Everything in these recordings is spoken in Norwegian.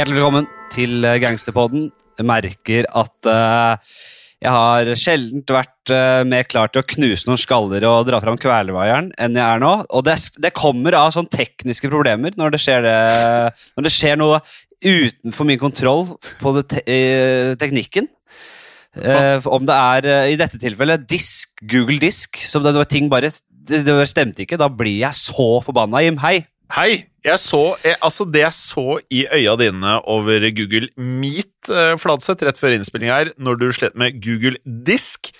Hjertelig velkommen til eh, Gangsterpodden. Jeg merker at uh, jeg har sjelden vært uh, mer klar til å knuse noen skaller og dra fram kvelervaieren enn jeg er nå. Og det, det kommer av sånne tekniske problemer når det skjer, det, når det skjer noe utenfor min kontroll på te teknikken. Uh, om det er i dette tilfellet disk, Google Disk, som det, det var ting bare det, det stemte ikke. Da blir jeg så forbanna, Jim. Hei! Hei! Jeg så, jeg, altså Det jeg så i øya dine over Google Meet, eh, Fladseth, rett før innspilling her, når du slet med Google Disk,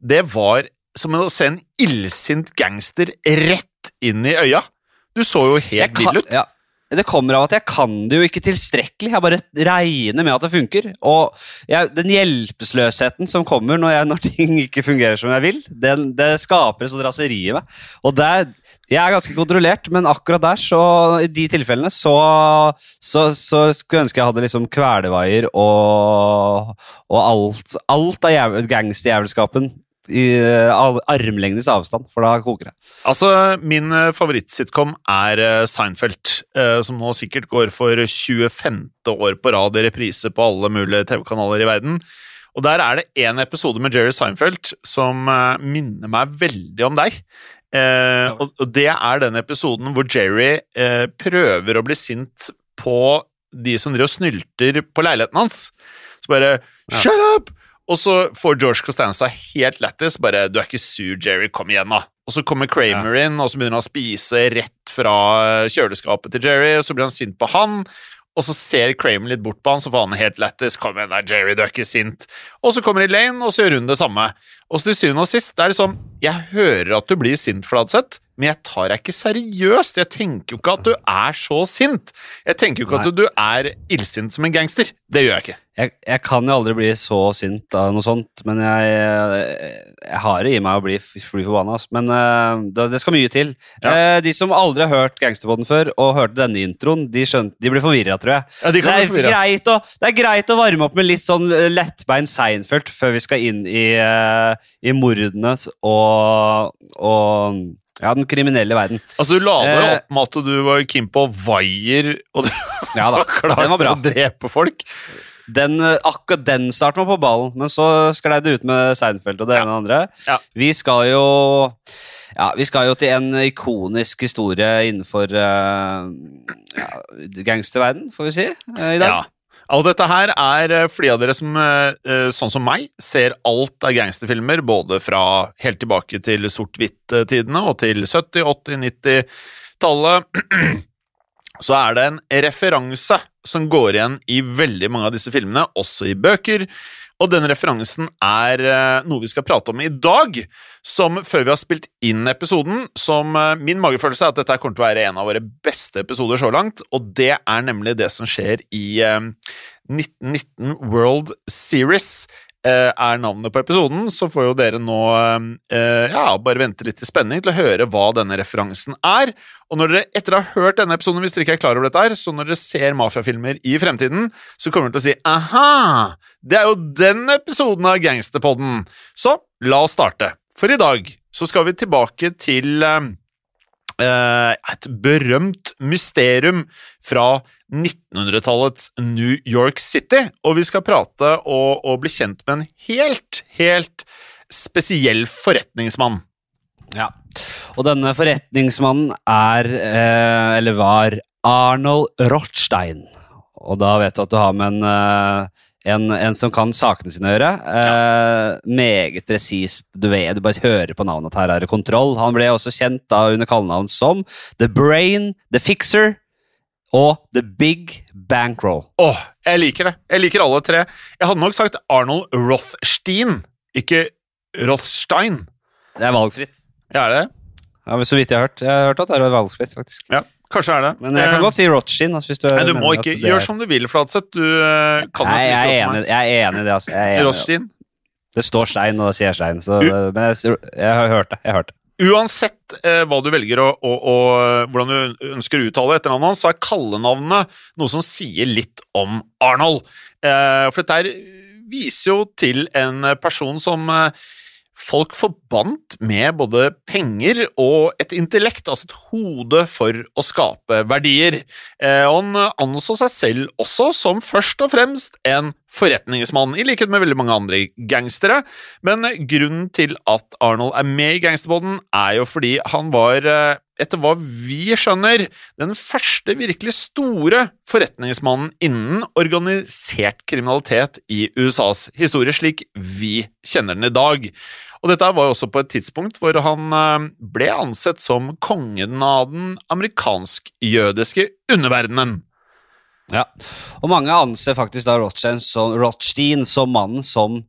det var som å se en illsint gangster rett inn i øya. Du så jo helt vill ut. Ja. Det kommer av at jeg kan det jo ikke tilstrekkelig. Jeg bare regner med at det funker. Og jeg, den hjelpeløsheten som kommer når, jeg, når, ting ikke fungerer som jeg vil, det, det skaper et sånt raseri i meg. Og det, jeg er ganske kontrollert, men akkurat der, så, i de tilfellene, så, så, så skulle jeg ønske jeg hadde liksom kvelevaier og, og alt, alt av gangsterjævelskapen i uh, armlengdes avstand, for da koker det. Altså, min uh, favorittsitcom er uh, som nå sikkert går for 25. år på rad i reprise på alle mulige TV-kanaler i verden. Og der er det én episode med Jerry Seinfeld som minner meg veldig om deg. Ja. Og, og, det er den episoden hvor Jerry prøver å bli sint på de som driver og snylter på leiligheten hans. Så bare. Shut up! Og så får George Costanza helt lættis. Bare 'Du er ikke sur, Jerry. Kom igjen, da'. Og så kommer Kramer ja. inn, og så begynner han å spise rett fra kjøleskapet til Jerry, og så blir han sint på han. Og så ser Kramer litt bort på han, så får han helt lættis. 'Kom igjen, da, Jerry, du er ikke sint'. Og så kommer Elaine, og så gjør hun det samme. Og til syvende og sist, det er liksom Jeg hører at du blir sint, Fladseth, men jeg tar deg ikke seriøst. Jeg tenker jo ikke at du er så sint. Jeg tenker jo ikke Nei. at du er illsint som en gangster. Det gjør jeg ikke. Jeg, jeg, kan jo aldri bli så sint av noe sånt, men jeg, jeg, har det i meg å bli fly forbanna. Men uh, det, det, skal mye til. Ja. Uh, de som aldri har hørt Gangsterboden før, og hørte denne introen, de, skjønt, de blir forvirra, tror jeg. Ja, de det, er greit å, det er greit å varme opp med litt sånn lettbeint Seinfeld før vi skal inn i uh, i mordene og, og ja, den kriminelle verden. Altså, du lader Eh. opp med at du var keen på vaier, og du Ja var klar den var bra. for å drepe folk. Den, eh, akkurat den starten var på ballen, men så sklei det ut med Seinfeld og det ene og det andre. Ja. Vi skal jo ja, vi skal jo til en ikonisk historie innenfor uh, ja, gangsterverden, får vi si, uh, i dag. Ja. Alt dette her er fordi av dere som, eh, eh, sånn som meg, ser alt av gangsterfilmer, både fra helt tilbake til sort-hvitt-tidene og til 70-, 80-, 90-tallet. Så er det en referanse som går igjen i veldig mange av disse filmene, også i bøker. Og den referansen er eh, noe vi skal prate om i dag, som før vi har spilt inn episoden, som eh, min magefølelse er at dette kommer til å være en av våre beste episoder så langt, og det er nemlig det som skjer i eh, 1919 World Series. Eh, er navnet på episoden, så får jo dere nå eh, ja, bare vente litt i spenning til å høre hva denne referansen er. Og når dere etter å ha hørt denne episoden, hvis dere ikke er klar over dette her, så når dere ser mafiafilmer i fremtiden, så kommer dere til å si aha, det er jo den episoden av Gangsterpodden. Så la oss starte. For i dag så skal vi tilbake til eh, et berømt mysterium fra 1900-tallets New York City, og vi skal prate og, og bli kjent med en helt, helt spesiell forretningsmann. Ja. Og denne forretningsmannen er, eh, eller var, Arnold Rothstein. Og da vet du at du har med en, eh, en, en som kan sakene sine å gjøre. Eh, meget presist. Du vet, du bare hører på navnet at her er det kontroll. Han ble også kjent da under kallenavn som The Brain, The Fixer og The Big Bankroll. Åh, jeg liker det. Jeg liker alle tre. Jeg hadde nok sagt Arnold Rothstein, ikke Rothstein. Det er valgfritt. Ja, er det det? Ja, så vidt jeg har hørt. Jeg har hørt at det er valgfritt, faktisk. Ja, kanskje er det. Men jeg kan godt si Rothstein. Altså, hvis du, Nei, du må ikke er- Gjør som du vil, Flatseth. Du uh, kan Nei, jo jeg ikke er enig, jeg er enig i det. Altså. Jeg er enig, altså. Rothstein. Det står stein, og da sier jeg stein. Så, men jeg, jeg har hørt det. Jeg har hørt det. Uansett eh, hva du velger å, å, å, hvordan du ønsker å uttale etternavnet hans, så er kallenavnet noe som sier litt om Arnold. Eh, for dette viser jo til en person som eh, folk forbandt med både penger og et intellekt, altså et hode for å skape verdier. Eh, han anså seg selv også som først og fremst en forretningsmann, i likhet med veldig mange andre gangstere. Men grunnen til at Arnold er med i gangsterbåten, er jo fordi han var, eh, etter hva vi skjønner, den første virkelig store forretningsmannen innen organisert kriminalitet i USAs historie, slik vi kjenner den i dag. Og dette var jo også på et tidspunkt hvor han eh, ble ansett som kongen av den amerikansk-jødiske underverdenen. Ja. Og mange anser faktisk da Rothstein som, Rothstein som mannen som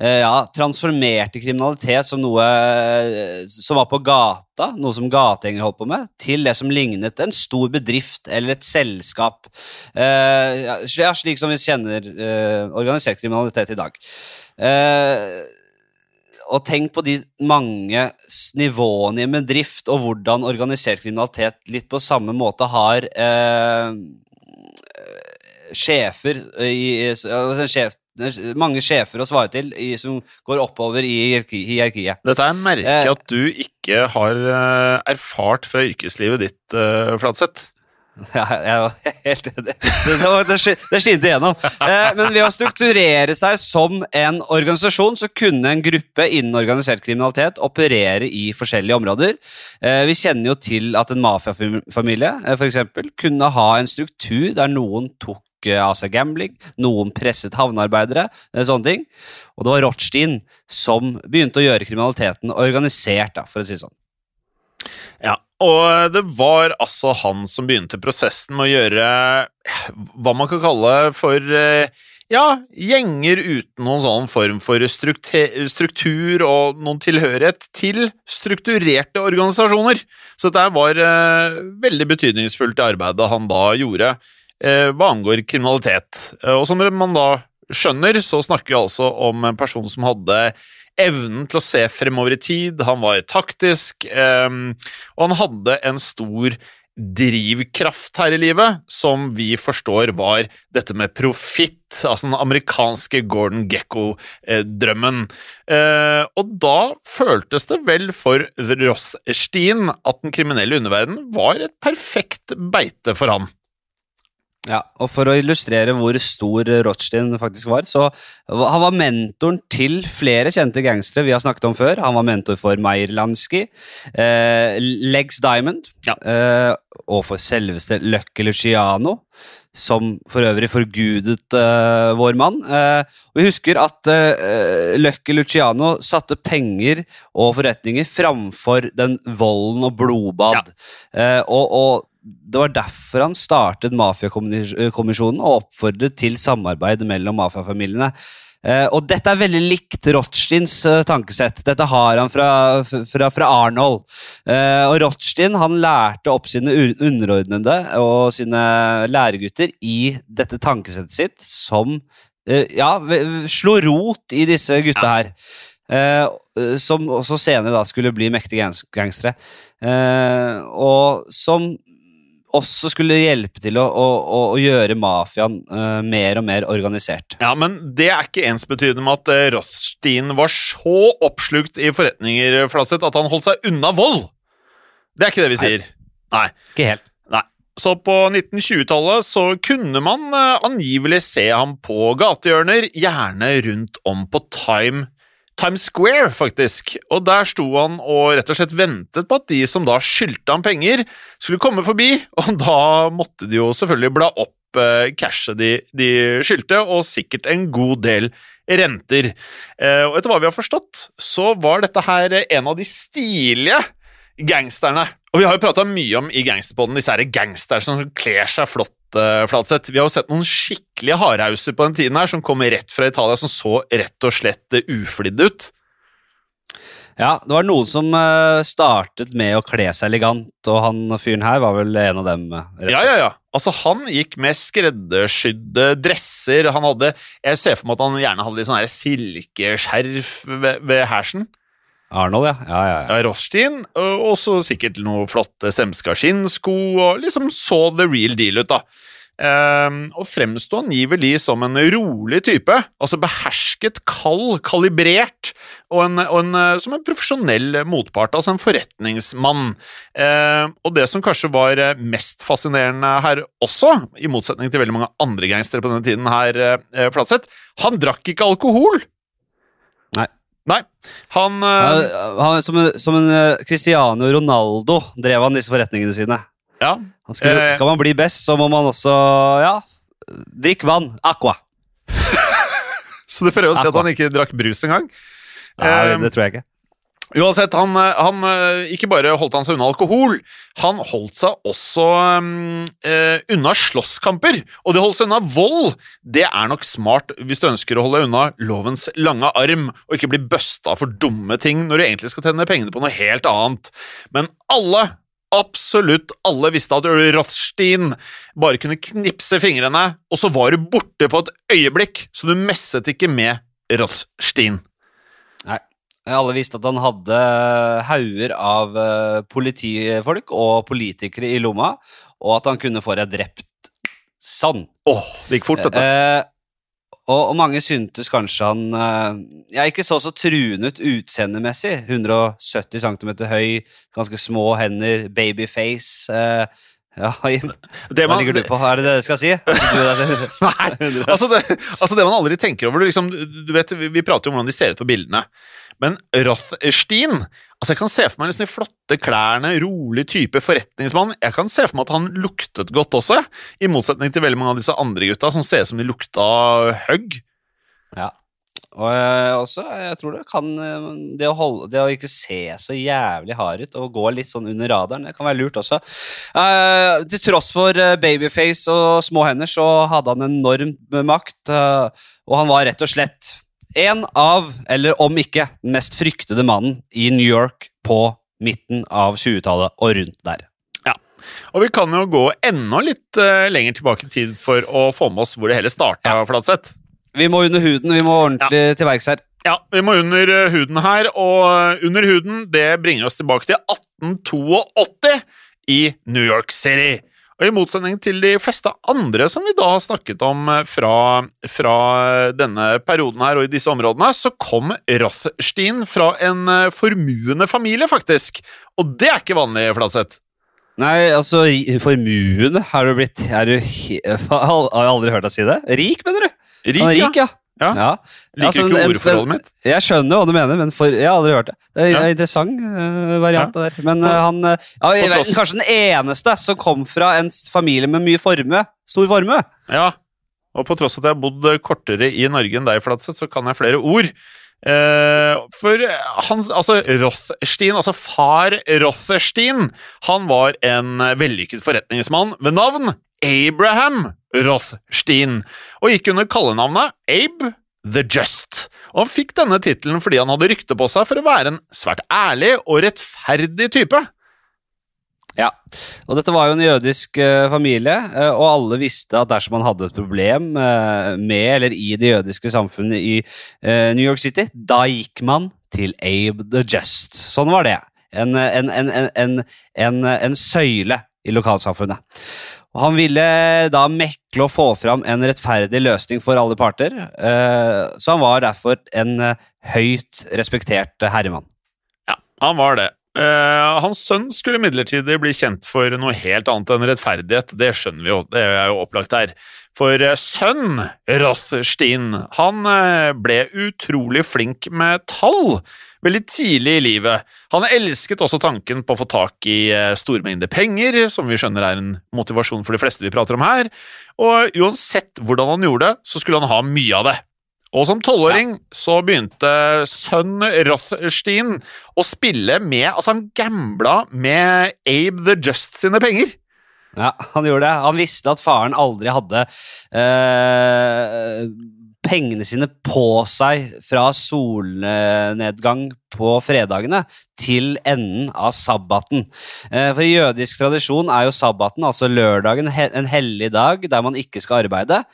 eh, ja, transformerte kriminalitet som noe eh, som var på gata, noe som gategjengere holdt på med, til det som lignet en stor bedrift eller et selskap. Eh, ja, slik som vi kjenner eh, organisert kriminalitet i dag. Eh, og tenk på de mange nivåene i en bedrift, og hvordan organisert kriminalitet litt på samme måte har eh, sjefer i, i- altså sjef, mange sjefer å svare til i, som går oppover i hierarkiet. Dette er merket Eh. at du ikke har eh, erfart fra yrkeslivet ditt, eh, Flatseth. Ja, jeg var helt enig. Det, skinte igjennom. Eh, men ved å strukturere seg som en organisasjon, så kunne en gruppe innen organisert kriminalitet operere i forskjellige områder. Eh, vi kjenner jo til at en mafiafamilie f.eks. for eksempel, kunne ha en struktur der noen tok eh, av seg gambling, noen presset havnearbeidere, eh, sånne ting. Og det var Rothstein som begynte å gjøre kriminaliteten organisert, for å si det sånn. Ja, og det var altså han som begynte prosessen med å gjøre hva man kan kalle for eh, ja, gjenger uten noen sånn form for struktur og noen tilhørighet til strukturerte organisasjoner. Så dette var eh, veldig betydningsfullt i arbeidet han da gjorde eh, hva angår kriminalitet. Og som man da skjønner, så snakker vi altså om en person som hadde evnen til å se fremover i tid, han var taktisk, eh, og han hadde en stor drivkraft her i livet, som vi forstår var dette med profitt, altså den amerikanske Gordon Gekko-drømmen. Eh, og da føltes det vel for Ross Steen at den kriminelle underverdenen var et perfekt beite for han. Ja, og For å illustrere hvor stor Rothstein faktisk var, så han var mentoren til flere kjente gangstere vi har snakket om før. Han var mentor for Meyer Lansky, eh, Legs Diamond Ja. eh, og for selveste Lucky Luciano, som for øvrig forgudet eh, vår mann. Eh, Vi husker at eh, Lucky Luciano satte penger og forretninger framfor den volden og blodbad. Eh, og, og det var derfor han startet Mafiakommisjonen og oppfordret til samarbeid mellom mafiafamiliene. Eh, og dette er veldig likt Rothsteins eh, tankesett. Dette har han fra, fra, fra Arnold. Eh, og Rothstein han lærte opp sine underordnede og sine læregutter i dette tankesettet sitt, som ja, slo rot i disse gutta her. Eh, som også senere da skulle bli mektige gangs- gangstere. Eh, og som også skulle hjelpe til å, å, å, gjøre mafiaen uh, mer og mer organisert. Ja, men det er ikke ensbetydende med at eh, Rothstein var så oppslukt i forretninger Flatseth, at han holdt seg unna vold. Det er ikke det vi sier. Nei. Ikke helt. Nei. Så på 1920-tallet så kunne man uh, angivelig se ham på gatehjørner, gjerne rundt om på Time, Times Square, faktisk. Og der sto han og rett og slett ventet på at de som da skyldte ham penger, skulle komme forbi, og da måtte de jo selvfølgelig bla opp eh, cashet de, de skyldte, og sikkert en god del renter. Eh, og etter hva vi har forstått, så var dette her en av de stilige gangsterne. Og vi har jo prata mye om i Gangsterpodden disse her gangsterne som kler seg flott. Eh, Flatseth. Vi har jo sett noen skikkelige hardhauser på den tiden her som kom rett fra Italia, som så rett og slett eh, uflidde ut. Ja, det var noen som eh, startet med å kle seg elegant, og han fyren her var vel en av dem. Ja, ja, ja. Altså, han gikk med skreddersydde dresser. Han hadde Jeg ser for meg at han gjerne hadde litt sånn silkeskjerf ved, ved hersen. Arnold, ja. ja, ja, ja. Rothstein, og så sikkert noe flotte semska skinnsko, og liksom så the real deal ut, da. Um, og fremsto angivelig som en rolig type, altså behersket, kald, kalibrert, og, en, og en, eh, som en profesjonell motpart, altså en forretningsmann. Um, og det som kanskje var eh, mest fascinerende her også, i motsetning til veldig mange andre gangstere på denne tiden her, uh, Flatseth, han drakk ikke alkohol! Nei. Han uh, Han, som, en- som en eh, Cristiano Ronaldo drev han disse forretningene sine. Ja. Han skulle, Eh. skal man bli best, så må man også ja, drikke vann. Aqua. Så du prøver å si at han ikke drakk brus engang? Nei, um, det tror jeg ikke. Uansett, han, han eh, ikke bare holdt han seg unna alkohol, han holdt seg også um, uh, unna slåsskamper. Og det å holde seg unna vold, det er nok smart hvis du ønsker å holde unna lovens lange arm, og ikke bli busta for dumme ting når du egentlig skal tjene pengene på noe helt annet. Men alle, absolutt alle, visste at Rothstein bare kunne knipse fingrene, og så var du borte på et øyeblikk, så du messet ikke med Rothstein. Alle visste at han hadde hauger av eh, politifolk og politikere i lomma, og at han kunne få deg drept sånn. Åh, det gikk fort, dette. Eh, og, og mange syntes kanskje han eh, ja, ikke så så truende ut utseendemessig. 170 cm høy, ganske små hender, babyface. Eh, ja, Jim, Det hva ligger du på? Er det det du skal si? Nei, altså det, altså det man aldri tenker over du liksom, du vet, Vi prater jo om hvordan de ser ut på bildene. Men Rothstein altså Jeg kan se for meg liksom de flotte klærne, rolig type forretningsmann. Jeg kan se for meg at han luktet godt også, i motsetning til veldig mange av disse andre gutta som ser ut som de lukta høgg. Ja. Og jeg, også, jeg tror det kan eh, det å, holde, det å ikke se så jævlig hard ut og gå litt sånn under radaren, det kan være lurt også. Uh, til tross for eh, babyface og små hender, så hadde han enorm makt, uh, og han var rett og slett en av, eller om ikke, den mest fryktede mannen i New York på midten av 20-tallet og rundt der. Og vi kan jo gå enda litt uh, lenger tilbake i tid for å få med oss hvor det hele starta, Flatseth. Vi må under huden, vi må ordentlig til verks her. Ja, vi må under eh, huden her, og eh, under huden det bringer oss tilbake til 1882. i New York City. Og I motsetning til de fleste andre som vi da har snakket om eh, fra, fra denne perioden her og i disse områdene, så kom Rothstein fra en formuende familie, faktisk. Og det er ikke vanlig, Flatseth. Nei, altså, formuende Har du blitt er du, Har jeg aldri hørt deg si det? Rik, mener du? Rik, Han er rik, ja. Ja. ja. Liker Altså, ikke en- ordforholdet mitt. Jeg skjønner hva du mener, men for, jeg har aldri hørt det. Det er Ja. en interessant uh, variant. ja. der. Men eh, han uh, ja, tross- Kanskje den eneste som kom fra en familie med mye formue. Stor formue. Ja, og på tross av at jeg har bodd kortere i Norge enn deg, Flatseth, så kan jeg flere ord. Uh, for hans, altså Rothstein, altså far Rothstein, han var en vellykket forretningsmann ved navn Abraham Rothstein, og gikk under kallenavnet Abe the Just. Og han fikk denne tittelen fordi han hadde rykte på seg for å være en svært ærlig og rettferdig type. Ja, og dette var jo en jødisk eh, familie, eh, og alle visste at dersom man hadde et problem eh, med eller i det jødiske samfunnet i New York City, da gikk man til Abe the Just. Sånn var det. En, en, en, en søyle i lokalsamfunnet. Og han ville da mekle og få fram en rettferdig løsning for alle parter, eh, så han var derfor en eh, høyt respektert eh, herremann. Ja, han var det. Eh, hans sønn skulle imidlertid bli kjent for noe helt annet enn rettferdighet, det skjønner vi jo, det er jo opplagt her. For eh, sønn Rothstein, han eh, ble utrolig flink med tall veldig tidlig i livet. Han elsket også tanken på å få tak i store mengder penger, som vi skjønner er en motivasjon for de fleste vi prater om her, og uansett hvordan han gjorde det, så skulle han ha mye av det. Og som tolvåring så begynte sønn Rothstein å spille med Altså, han gambla med Abe the Just sine penger. Ja, han gjorde det. Han visste at faren aldri hadde eh, pengene sine på seg fra solnedgang på fredagene til enden av sabbaten. Eh, for i jødisk tradisjon er jo sabbaten, altså lørdagen, en hellig dag der man ikke skal arbeide.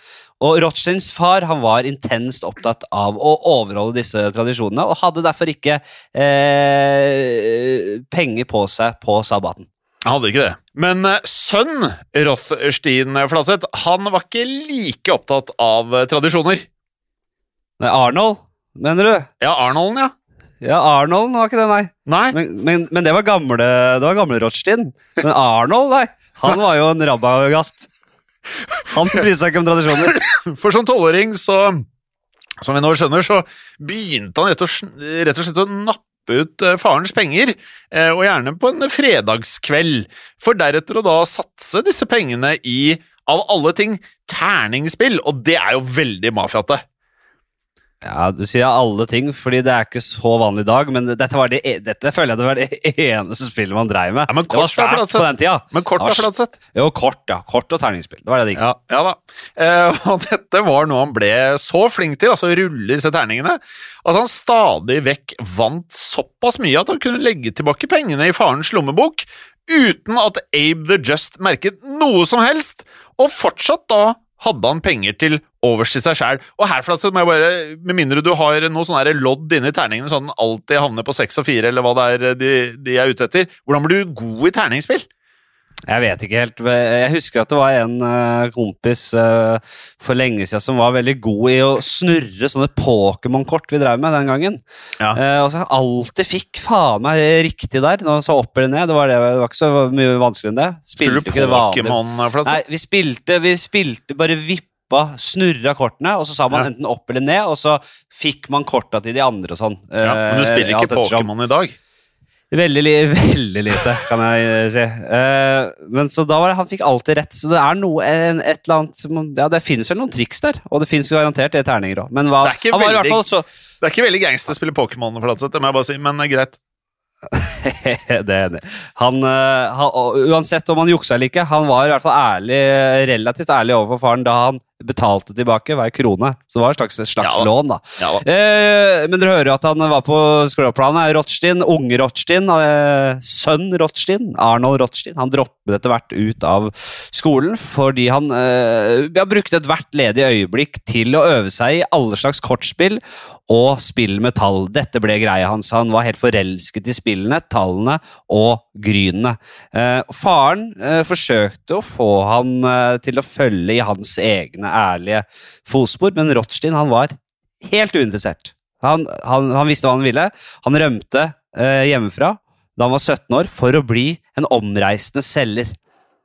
Og Rothsteins far han var intenst opptatt av å overholde disse tradisjonene, og hadde derfor ikke eh, penger på seg på sabbaten. Han hadde ikke det. Men eh, sønn Rothstein Flatseth, han var ikke like opptatt av eh, tradisjoner. Nei, Arnold, mener du? Ja, Arnolden, ja. Ja, Arnold var ikke det, nei. Nei. Men, men, men det var gamle Det var gamle Rothstein. Men Arnold, nei. Han var jo en rabbagast. Han bryr seg ikke om tradisjoner. For som tolvåring, så Som vi nå skjønner, så begynte han rett og, rett og slett å nappe ut eh, farens penger, eh, og gjerne på en fredagskveld, for deretter å da satse disse pengene i, av alle ting, terningspill, og det er jo veldig mafiate. Ja, Du sier alle ting, fordi det er ikke så vanlig i dag, men dette, var det, e- dette føler jeg det var det eneste spillet man dreiv med. Ja, men det var kort, svært på den tida. Men kort var s- Jo, kort, ja. Kort og terningspill. Det var det det gikk. Ja, ja da. Eh, og dette var noe han ble så flink til, altså rulle disse terningene, at han stadig vekk vant såpass mye at han kunne legge tilbake pengene i farens lommebok uten at Abe the Just merket noe som helst, og fortsatt da hadde han penger til overs til seg sjæl. Og her, Flatseth, må jeg bare, med mindre du har noe sånn lodd inni terningene, sånn at den alltid havner på seks og fire, eller hva det er de, de er ute etter, hvordan blir du god i terningspill? Jeg vet ikke helt. Jeg husker at det var en eh, kompis eh, for lenge siden som var veldig god i å snurre sånne Pokémon-kort vi drev med den gangen. Ja. Eh, og så alltid fikk faen meg riktig der. Når så opp eller ned. Det var, det, det var ikke så mye vanskeligere enn det. Spiller du Pokémon, Nei, vi spilte, vi spilte bare vippa, snurra kortene, og så sa man Ja. enten opp eller ned, og så fikk man korta til de andre og sånn. Ja, men du spiller ikke. Pokémon i dag? Veldig, veldig lite, kan jeg eh, si. Uh, men så da var det, Han fikk alltid rett, så det er noe en, et eller annet som, Ja, det finnes vel noen triks der, og det finnes garantert det terninger òg. Men hva, Det er i hvert fall så Det er ikke veldig gangster å spille Pokémon, Flatseth, det må jeg bare si, men eh, greit. det er enig. Han, uh, han, uansett om han juksa eller ikke, han var i hvert fall ærlig, relativt ærlig overfor faren da han betalte tilbake hver krone. Så det var et slags, et slags Ja lån, da. Ja. Eh, men dere hører jo at han var på skråplanet. Rothstein, unge Rothstein, eh, sønn Rothstein, Arnold Rothstein. Han droppet etter hvert ut av skolen fordi han eh, ja, brukte ethvert ledig øyeblikk til å øve seg i alle slags kortspill og spill med tall. Dette ble greia hans. Han var helt forelsket i spillene. tallene og grynene. Eh, faren eh, forsøkte å få ham eh, til å følge i hans egne ærlige fotspor, men Rothstein han var helt uinteressert. Han, han, han visste hva han ville. Han rømte eh, hjemmefra da han var 17 år for å bli en omreisende selger.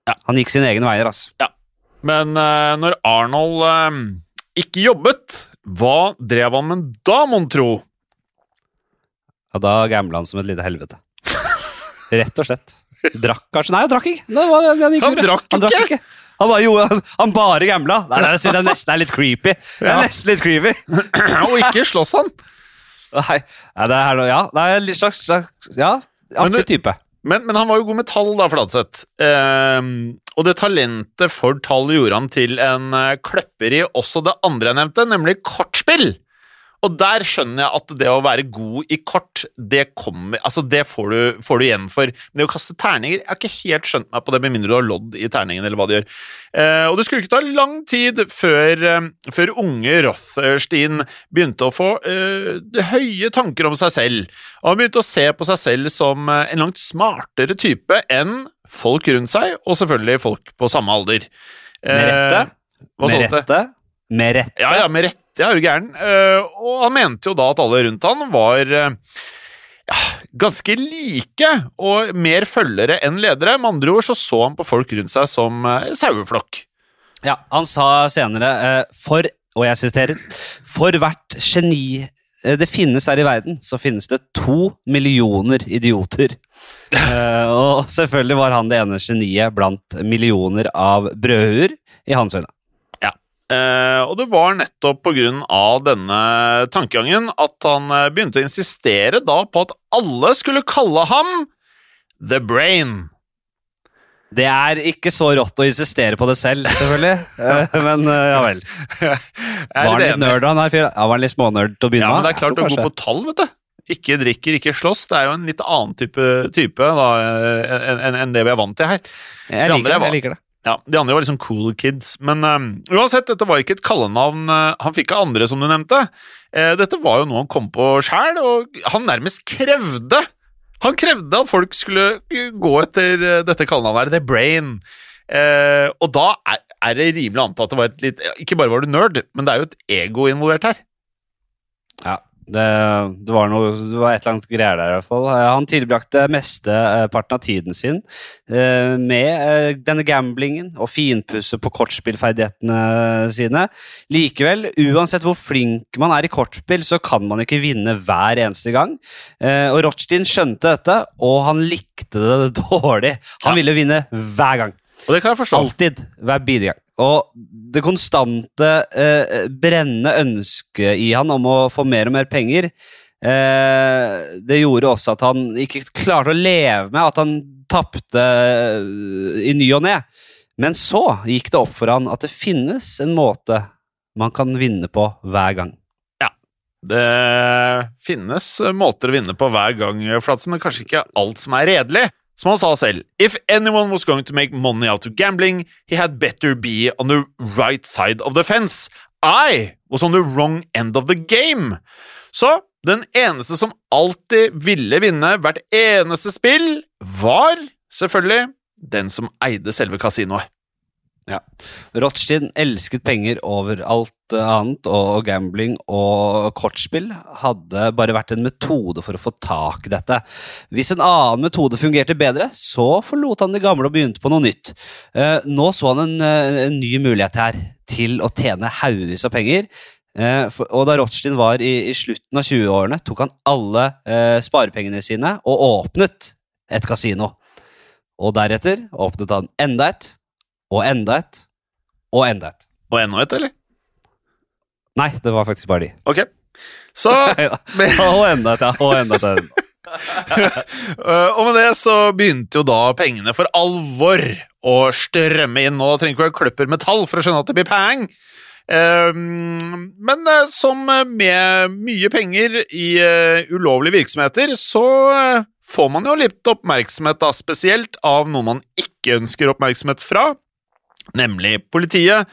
Ja. Han gikk sine egne veier, altså. Ja. Men eh, når Arnold eh, ikke jobbet, hva drev han med da, mon tro? Ja, da gambla han som et lite helvete. Rett og slett. Drakk kanskje? Nei, han drakk ikke. Det var, det gikk Han drakk han drakk ikke? Han bare, jo, han, bare gambla. Nei, det syns jeg nesten er litt creepy. Det er nesten litt creepy. Og ikke slåss han. Nei, det er noe, ja, det er litt slags, slags Ja, artig type. Men, men han var jo god med tall, da, Fladseth. Eh, og det talentet for tall gjorde han til en eh, kløpper i også det andre jeg nevnte, nemlig kortspill. Og der skjønner jeg at det å være god i kort, det kommer Altså, det får du, får du igjen for. Men det å kaste terninger Jeg har ikke helt skjønt meg på det, med mindre du har lodd i terningen, eller hva det gjør. Eh, og det skulle ikke ta lang tid før, eh, før unge Rothstein begynte å få eh, høye tanker om seg selv. Og han begynte å se på seg selv som eh, en langt smartere type enn folk rundt seg, og selvfølgelig folk på samme alder. Med rette. Eh, Med rette. Med rette. Ja, ja, med rette, er du gæren. Eh, og han mente jo da at alle rundt han var eh, ja, ganske like og mer følgere enn ledere. Med andre ord så så han på folk rundt seg som eh, saueflokk. Ja, han sa senere eh, For, og jeg siterer For hvert geni det finnes her i verden, så finnes det to millioner idioter. Og selvfølgelig var han det ene geniet blant millioner av brødhuer i hans øyne. Eh, og det var nettopp av denne tankegangen at han eh, begynte å insistere da på at alle skulle kalle ham The Brain. Det er ikke så rått å insistere på det selv, selvfølgelig. Men eh, ja vel. Var han litt nerd, han her fyren? Ja, var han litt smånerd til å begynne med? Ja, men det er klart å du er god på tall, vet du. Ikke drikker, ikke slåss. Det er jo en litt annen type, type enn en, en det vi er vant til her. Jeg liker det. var- Jeg liker det. Ja, De andre var liksom cool kids. Men um, uansett, dette var ikke et kallenavn eh, han fikk av andre, som du nevnte. Eh, dette var jo noe han kom på sjæl, og han nærmest krevde Han krevde at folk skulle eh, gå etter dette kallenavnet her, The Brain. Eh, og da er, er det rimelig å anta at det var et litt Ikke bare var du nerd, men det er jo et ego involvert her. Ja, det, det, var noe, det var et eller annet greier der i hvert fall. Eh, Han tilbrakte mesteparten av tiden sin eh, med eh, denne gamblingen og finpusset på kortspillferdighetene sine. Likevel, uansett hvor flink man er i kortspill, så kan man ikke vinne hver eneste gang. Eh, Og Rothstein skjønte dette, og han likte det dårlig. Han Ja. ville vinne hver gang. Og det kan jeg forstå. Alltid. Hver bidige gang. Og det konstante eh, brennende ønsket i han om å få mer og mer penger, eh, det gjorde også at han ikke klarte å leve med at han tapte eh, i ny og ne. Men så gikk det opp for han at det finnes en måte man kan vinne på hver gang. Ja, Det finnes måter å vinne på hver gang, Flatsen, men kanskje ikke alt som er redelig. Som han sa selv, if anyone was going to make money out of gambling, he had better be on the right side of the fence. I was on the wrong end of the game. Så den eneste som alltid ville vinne hvert eneste spill, var selvfølgelig den som eide selve kasinoet. Ja. Rothstein elsket penger over alt annet, og gambling og kortspill hadde bare vært en metode for å få tak i dette. Hvis en annen metode fungerte bedre, så forlot han det gamle og begynte på noe nytt. Eh, Nå så han en, eh, en ny mulighet her til å tjene haugevis av penger. Eh, og da Rothstein var i, i slutten av 20-årene, tok han alle eh, sparepengene sine og åpnet et kasino. Og deretter åpnet han enda et, og enda et, og enda et. Og enda et, eller? Nei, det var faktisk bare de. Ok. Så og enda et, ja. Og enda et. Uh, og med det så begynte jo da pengene for alvor å strømme inn. Da trenger ikke være kløpper med tall for å skjønne at det blir peng. Uh, men uh, som med mye penger i ulovlige virksomheter, så får man jo litt oppmerksomhet, da, spesielt av noe man ikke ønsker oppmerksomhet fra, nemlig politiet.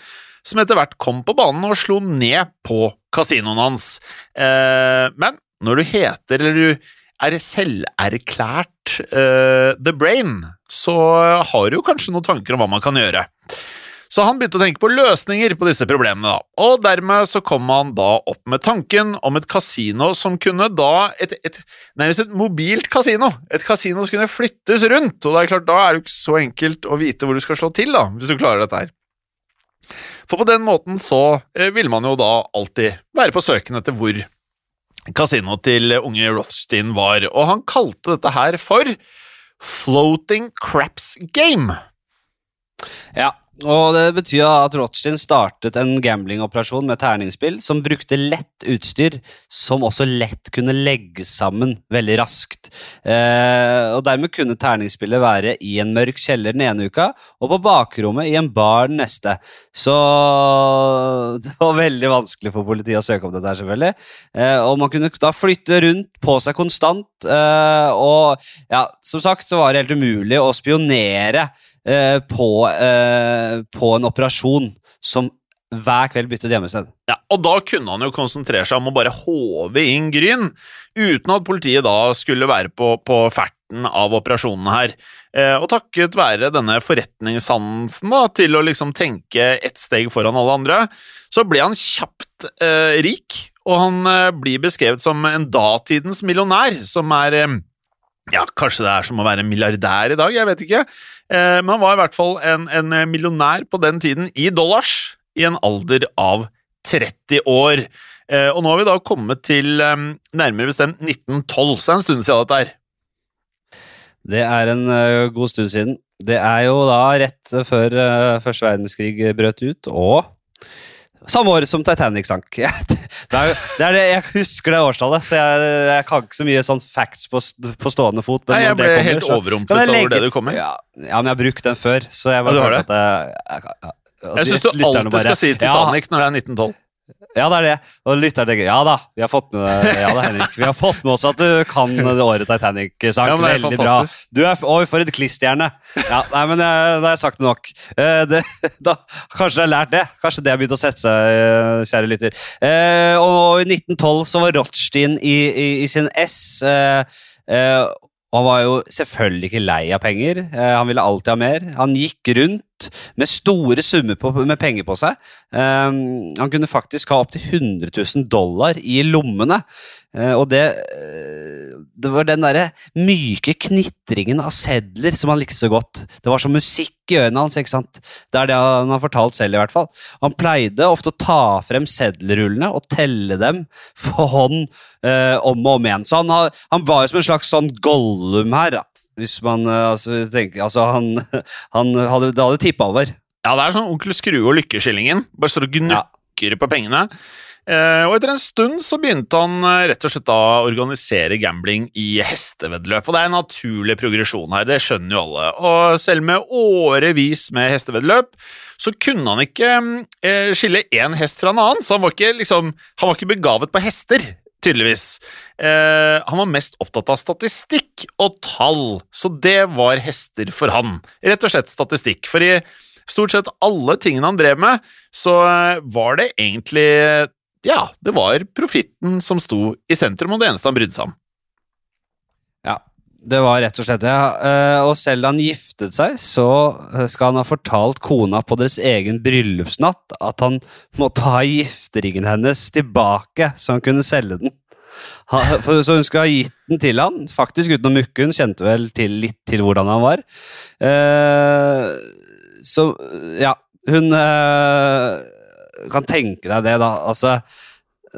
Som etter hvert kom på banen og slo ned på kasinoen hans. Eh, men når du heter, eller du er selverklært eh, the brain, så har du jo kanskje noen tanker om hva man kan gjøre. Så han begynte å tenke på løsninger på disse problemene, da. og dermed så kom han da opp med tanken om et kasino som kunne da et, et, Nærmest et mobilt kasino. Et kasino som kunne flyttes rundt, og det er klart, da er det jo ikke så enkelt å vite hvor du skal slå til, da, hvis du klarer dette her. For på den måten så eh, ville man jo da alltid være på søken etter hvor kasinoet til unge Rothstein var, og han kalte dette her for Floating Craps Game. Ja, og det betyr at Rothstein startet en gamblingoperasjon med terningspill som brukte lett utstyr, som også lett kunne legges sammen veldig raskt. Eh, og Dermed kunne terningsspillet være i en mørk kjeller den ene uka, og på bakrommet i en bar den neste. Så det var veldig vanskelig for politiet å søke om dette, selvfølgelig. Eh, og man kunne da flytte rundt på seg konstant, eh, og ja, som sagt så var det helt umulig å spionere Eh, på, eh, på, en operasjon som hver kveld byttet hjemmested. Ja, og da kunne han jo konsentrere seg om å bare håve inn Gryn, uten at politiet da skulle være på, på ferten av operasjonene her. Eh, og takket være denne forretningssansen da, til å liksom tenke ett steg foran alle andre, så ble han kjapt eh, rik, og han eh, blir beskrevet som en datidens millionær, som er ja, kanskje det er som å være milliardær i dag, jeg vet ikke. Eh, men han var i hvert fall en, en, millionær på den tiden i dollars, i en alder av 30 år. Eh, og nå har vi da kommet til eh, nærmere bestemt 1912, så det er en stund siden dette her. Det er en uh, god stund siden. Det er jo da rett før uh, første verdenskrig brøt ut, og samme år som Titanic sank. Det er, det er det, jeg husker det årstallet, så jeg, jeg, kan ikke så mye sånn facts på, på stående fot. Nei, jeg ble kommer, helt overrumplet over det du kom med. Ja, ja, men jeg har brukt den før, så jeg ja? Jeg, jeg, syns du alltid skal si Titanic ja, når det er 1912. Ja, det er det. Og lytter tenker Ja da, vi har fått med ja, da, Henrik. Vi har fått med oss at du kan det året Titanic-sang. Ja, Veldig fantastisk. bra. Du er, oi, for et klisterhjerne! Ja, nei, men jeg, da har jeg sagt det nok. Eh, det, da, kanskje du har lært det? Kanskje det har begynt å sette seg, eh, kjære lytter. og i 1912 så var Rothstein i, i, i sin S. Og han var jo selvfølgelig ikke lei av penger. Eh, han ville alltid ha mer. Han gikk rundt med store summer på, med penger på seg. Um, han kunne faktisk ha opptil 100 000 dollar i lommene. Uh, og det, eh, det var den derre myke knitringen av sedler som han likte så godt. Det var som musikk i ørene hans. ikke sant? Det er det han har fortalt selv, i hvert fall. Han pleide ofte å ta frem seddelrullene og telle dem for hånd uh, om og om igjen. Så han, har, han var jo som en slags sånn Gollum her, da. Hvis man altså, tenker Altså, han, han hadde, det hadde tippa over. Ja, det er sånn Onkel Skrue og Lykkeskillingen. Bare står og gnukker ja. på pengene. Eh, og etter en stund så begynte han eh, rett og slett da å organisere gambling i hesteveddeløp. Og det er en naturlig progresjon her, det skjønner jo alle. Og selv med årevis med hesteveddeløp, så kunne han ikke eh, skille én hest fra en annen. Så han var ikke, liksom, han var ikke begavet på hester, tydeligvis. Eh, han var mest opptatt av statistikk og tall, så det var hester for han. Rett og slett statistikk. For i stort sett alle tingene han drev med, så var det egentlig ja, det var profitten som sto i sentrum, og det eneste han brydde seg om. Det var rett og slett det. Ja. Og selv da han giftet seg, så skal han ha fortalt kona på deres egen bryllupsnatt at han måtte ha gifteringen hennes tilbake, så han kunne selge den. Så hun skulle ha gitt den til han, faktisk uten å mukke. Hun kjente vel til, litt til hvordan han var. Eh, så ja, hun eh, kan tenke deg det, da. Altså,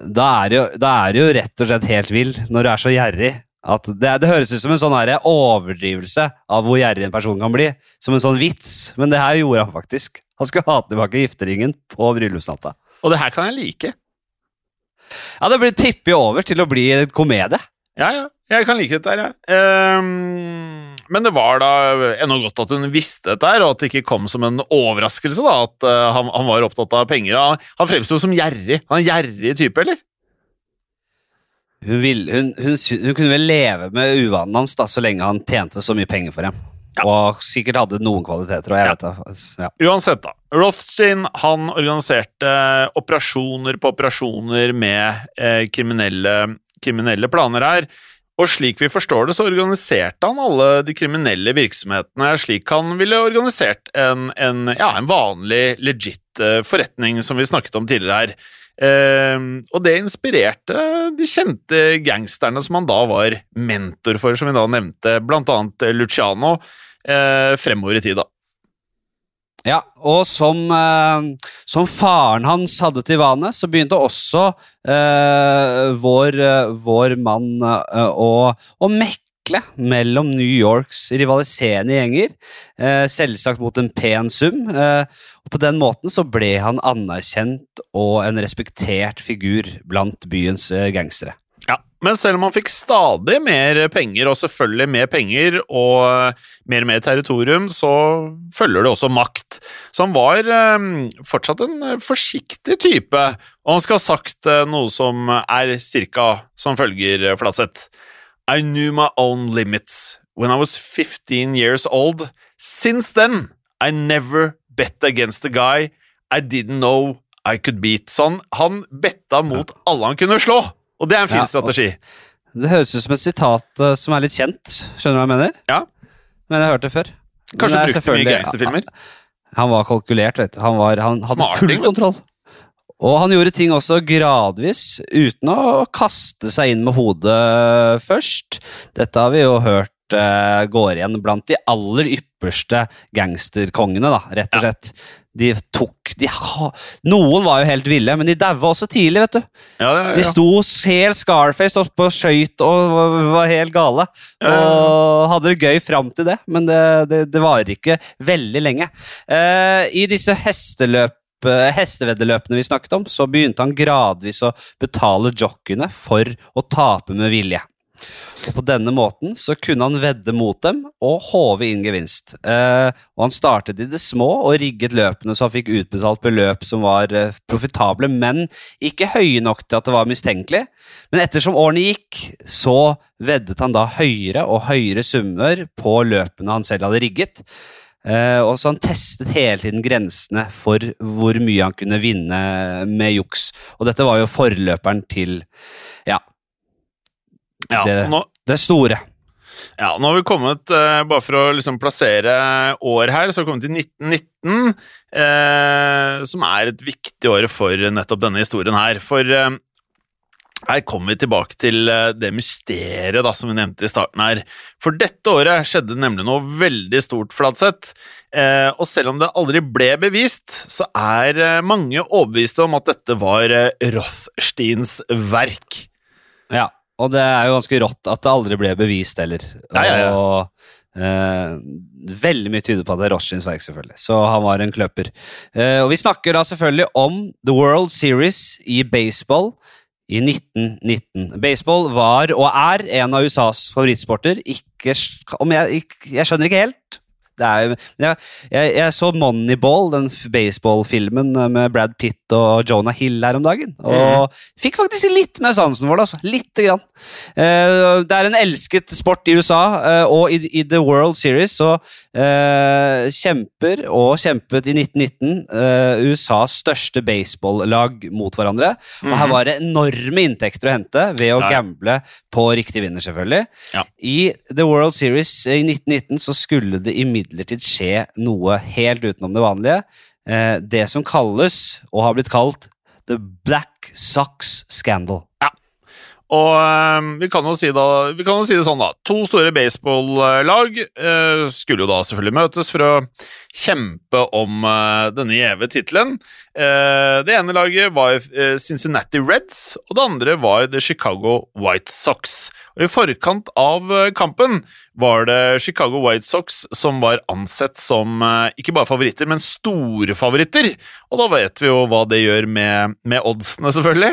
da er, jo, da er jo rett og slett helt vill når du er så gjerrig. At det, det høres ut som en sånn overdrivelse av hvor gjerrig en person kan bli. Som en sånn vits, men det her gjorde han faktisk. Han skulle ha tilbake gifteringen på bryllupsnatta. Og det her kan jeg like. Ja, det tipper jo over til å bli en komedie. Ja, ja. Jeg kan like dette her, jeg. Ja. Um, men det var da ennå godt at hun visste dette, her, og at det ikke kom som en overraskelse da, at uh, han, han, var opptatt av penger. Han, han fremsto som gjerrig. Han er en gjerrig type, eller? Hun, vil, hun, hun, hun, kunne vel leve med uvanen hans da, så lenge han tjente så mye penger for dem. Ja. Og sikkert hadde noen kvaliteter. og jeg ja. vet det. Ja. Uansett, da. Rothstein han organiserte operasjoner på operasjoner med eh, kriminelle, kriminelle planer her. Og slik vi forstår det, så organiserte han alle de kriminelle virksomhetene slik han ville organisert en, en, ja, en vanlig, legit uh, forretning, som vi snakket om tidligere her. Uh, og det inspirerte de kjente gangsterne som han da var mentor for, som vi da nevnte, blant annet Luciano, uh, fremover i tid, da. Ja, og som, eh, som, faren hans hadde til vane, så begynte også eh, vår, eh, vår, mann eh, å, å, mekle mellom New Yorks rivaliserende gjenger, eh, selvsagt mot en pen sum. Eh, og På den måten så ble han anerkjent og en respektert figur blant byens gangstere. Men selv om han fikk stadig mer penger, og selvfølgelig mer penger og mer og mer territorium, så følger det også makt. Så han var eh, fortsatt en forsiktig type, og han skal ha sagt eh, noe som er cirka som følger, Flatseth. I knew my own limits when I was 15 years old. Since then, I never bet against a guy I didn't know I could beat. Så han betta mot alle han kunne slå! Og det er en fin ja, strategi. Det høres ut som et sitat uh, som er litt kjent. Skjønner du hva jeg mener? Ja. Men jeg har hørt det før. Kanskje brukt mye gangsterfilmer? Han var kalkulert, vet du. Han, var, han hadde Smarting, full kontroll. Og han gjorde ting også gradvis, uten å kaste seg inn med hodet først. Dette har vi jo hørt uh, går igjen blant de aller ypperste gangsterkongene, da, rett og slett. Ja. De tok de, Noen var jo helt ville, men de daua også tidlig, vet du. Ja, ja, de sto helt Scarface oppe og skøyt og var helt gale. Og hadde det gøy fram til det, men det, det, det varer ikke veldig lenge. Uh, I disse hesteløp hesteveddeløpene vi snakket om, så begynte han gradvis å betale jockeyene for å tape med vilje. Og På denne måten så kunne han vedde mot dem og håve inn gevinst. Eh, og Han startet i det små og rigget løpene så han fikk utbetalt beløp som var eh, profitable, men ikke høye nok til at det var mistenkelig. Men ettersom årene gikk, så veddet han da høyere og høyere summer på løpene han selv hadde rigget. Eh, og så Han testet hele tiden grensene for hvor mye han kunne vinne med juks. Og dette var jo forløperen til ja, ja, det, nå, det store. Ja, nå har vi kommet, uh, bare for å liksom plassere år her, så har vi kommet til 1919, uh, eh, som er et viktig år for nettopp denne historien her. For uh, her kommer vi tilbake til det mysteriet da, som vi nevnte i starten her. For dette året skjedde nemlig noe veldig stort, Fladseth. og selv om det aldri ble bevist, så er mange overbeviste om at dette var Rothsteins verk. Ja, og det er jo ganske rått at det aldri ble bevist heller. Ja, ja, ja. Og eh, veldig mye tyder på at det er Rothsteins verk, selvfølgelig. Så han var en kløper. Eh, og vi snakker da selvfølgelig om The World Series i baseball i 1919. Baseball var og er en av USAs favorittsporter. Ikke, jeg, jeg skjønner ikke helt er, jeg, jeg, jeg, så Moneyball, den baseballfilmen med Brad Pitt og Jonah Hill her om dagen. Og mm. fikk faktisk litt med sansen det. altså. Lite grann. Uh, det er en elsket sport i USA, uh, og i, i, The World Series så uh, kjemper, og kjempet i 1919, USAs største baseball-lag mot hverandre. Mm. Og her mhm. var det enorme inntekter å hente ved å gamble på riktig vinner, selvfølgelig. Ja. I The World Series i 1919 så skulle det imidlertid imidlertid skje noe helt utenom det vanlige. Eh, det som kalles, og har blitt kalt, The Black Sox Scandal. Ja. Og øh, vi, kan si da, vi, kan jo si det sånn, da. To store baseballag øh, skulle jo da selvfølgelig møtes for å kjempe om øh, denne gjeve tittelen. Uh, det ene laget var uh, Cincinnati Reds, og det andre var The Chicago White Sox. Og I forkant av kampen var det Chicago White Sox som var ansett som ikke bare favoritter, men store favoritter. Og da vet vi jo hva det gjør med, med oddsene, selvfølgelig.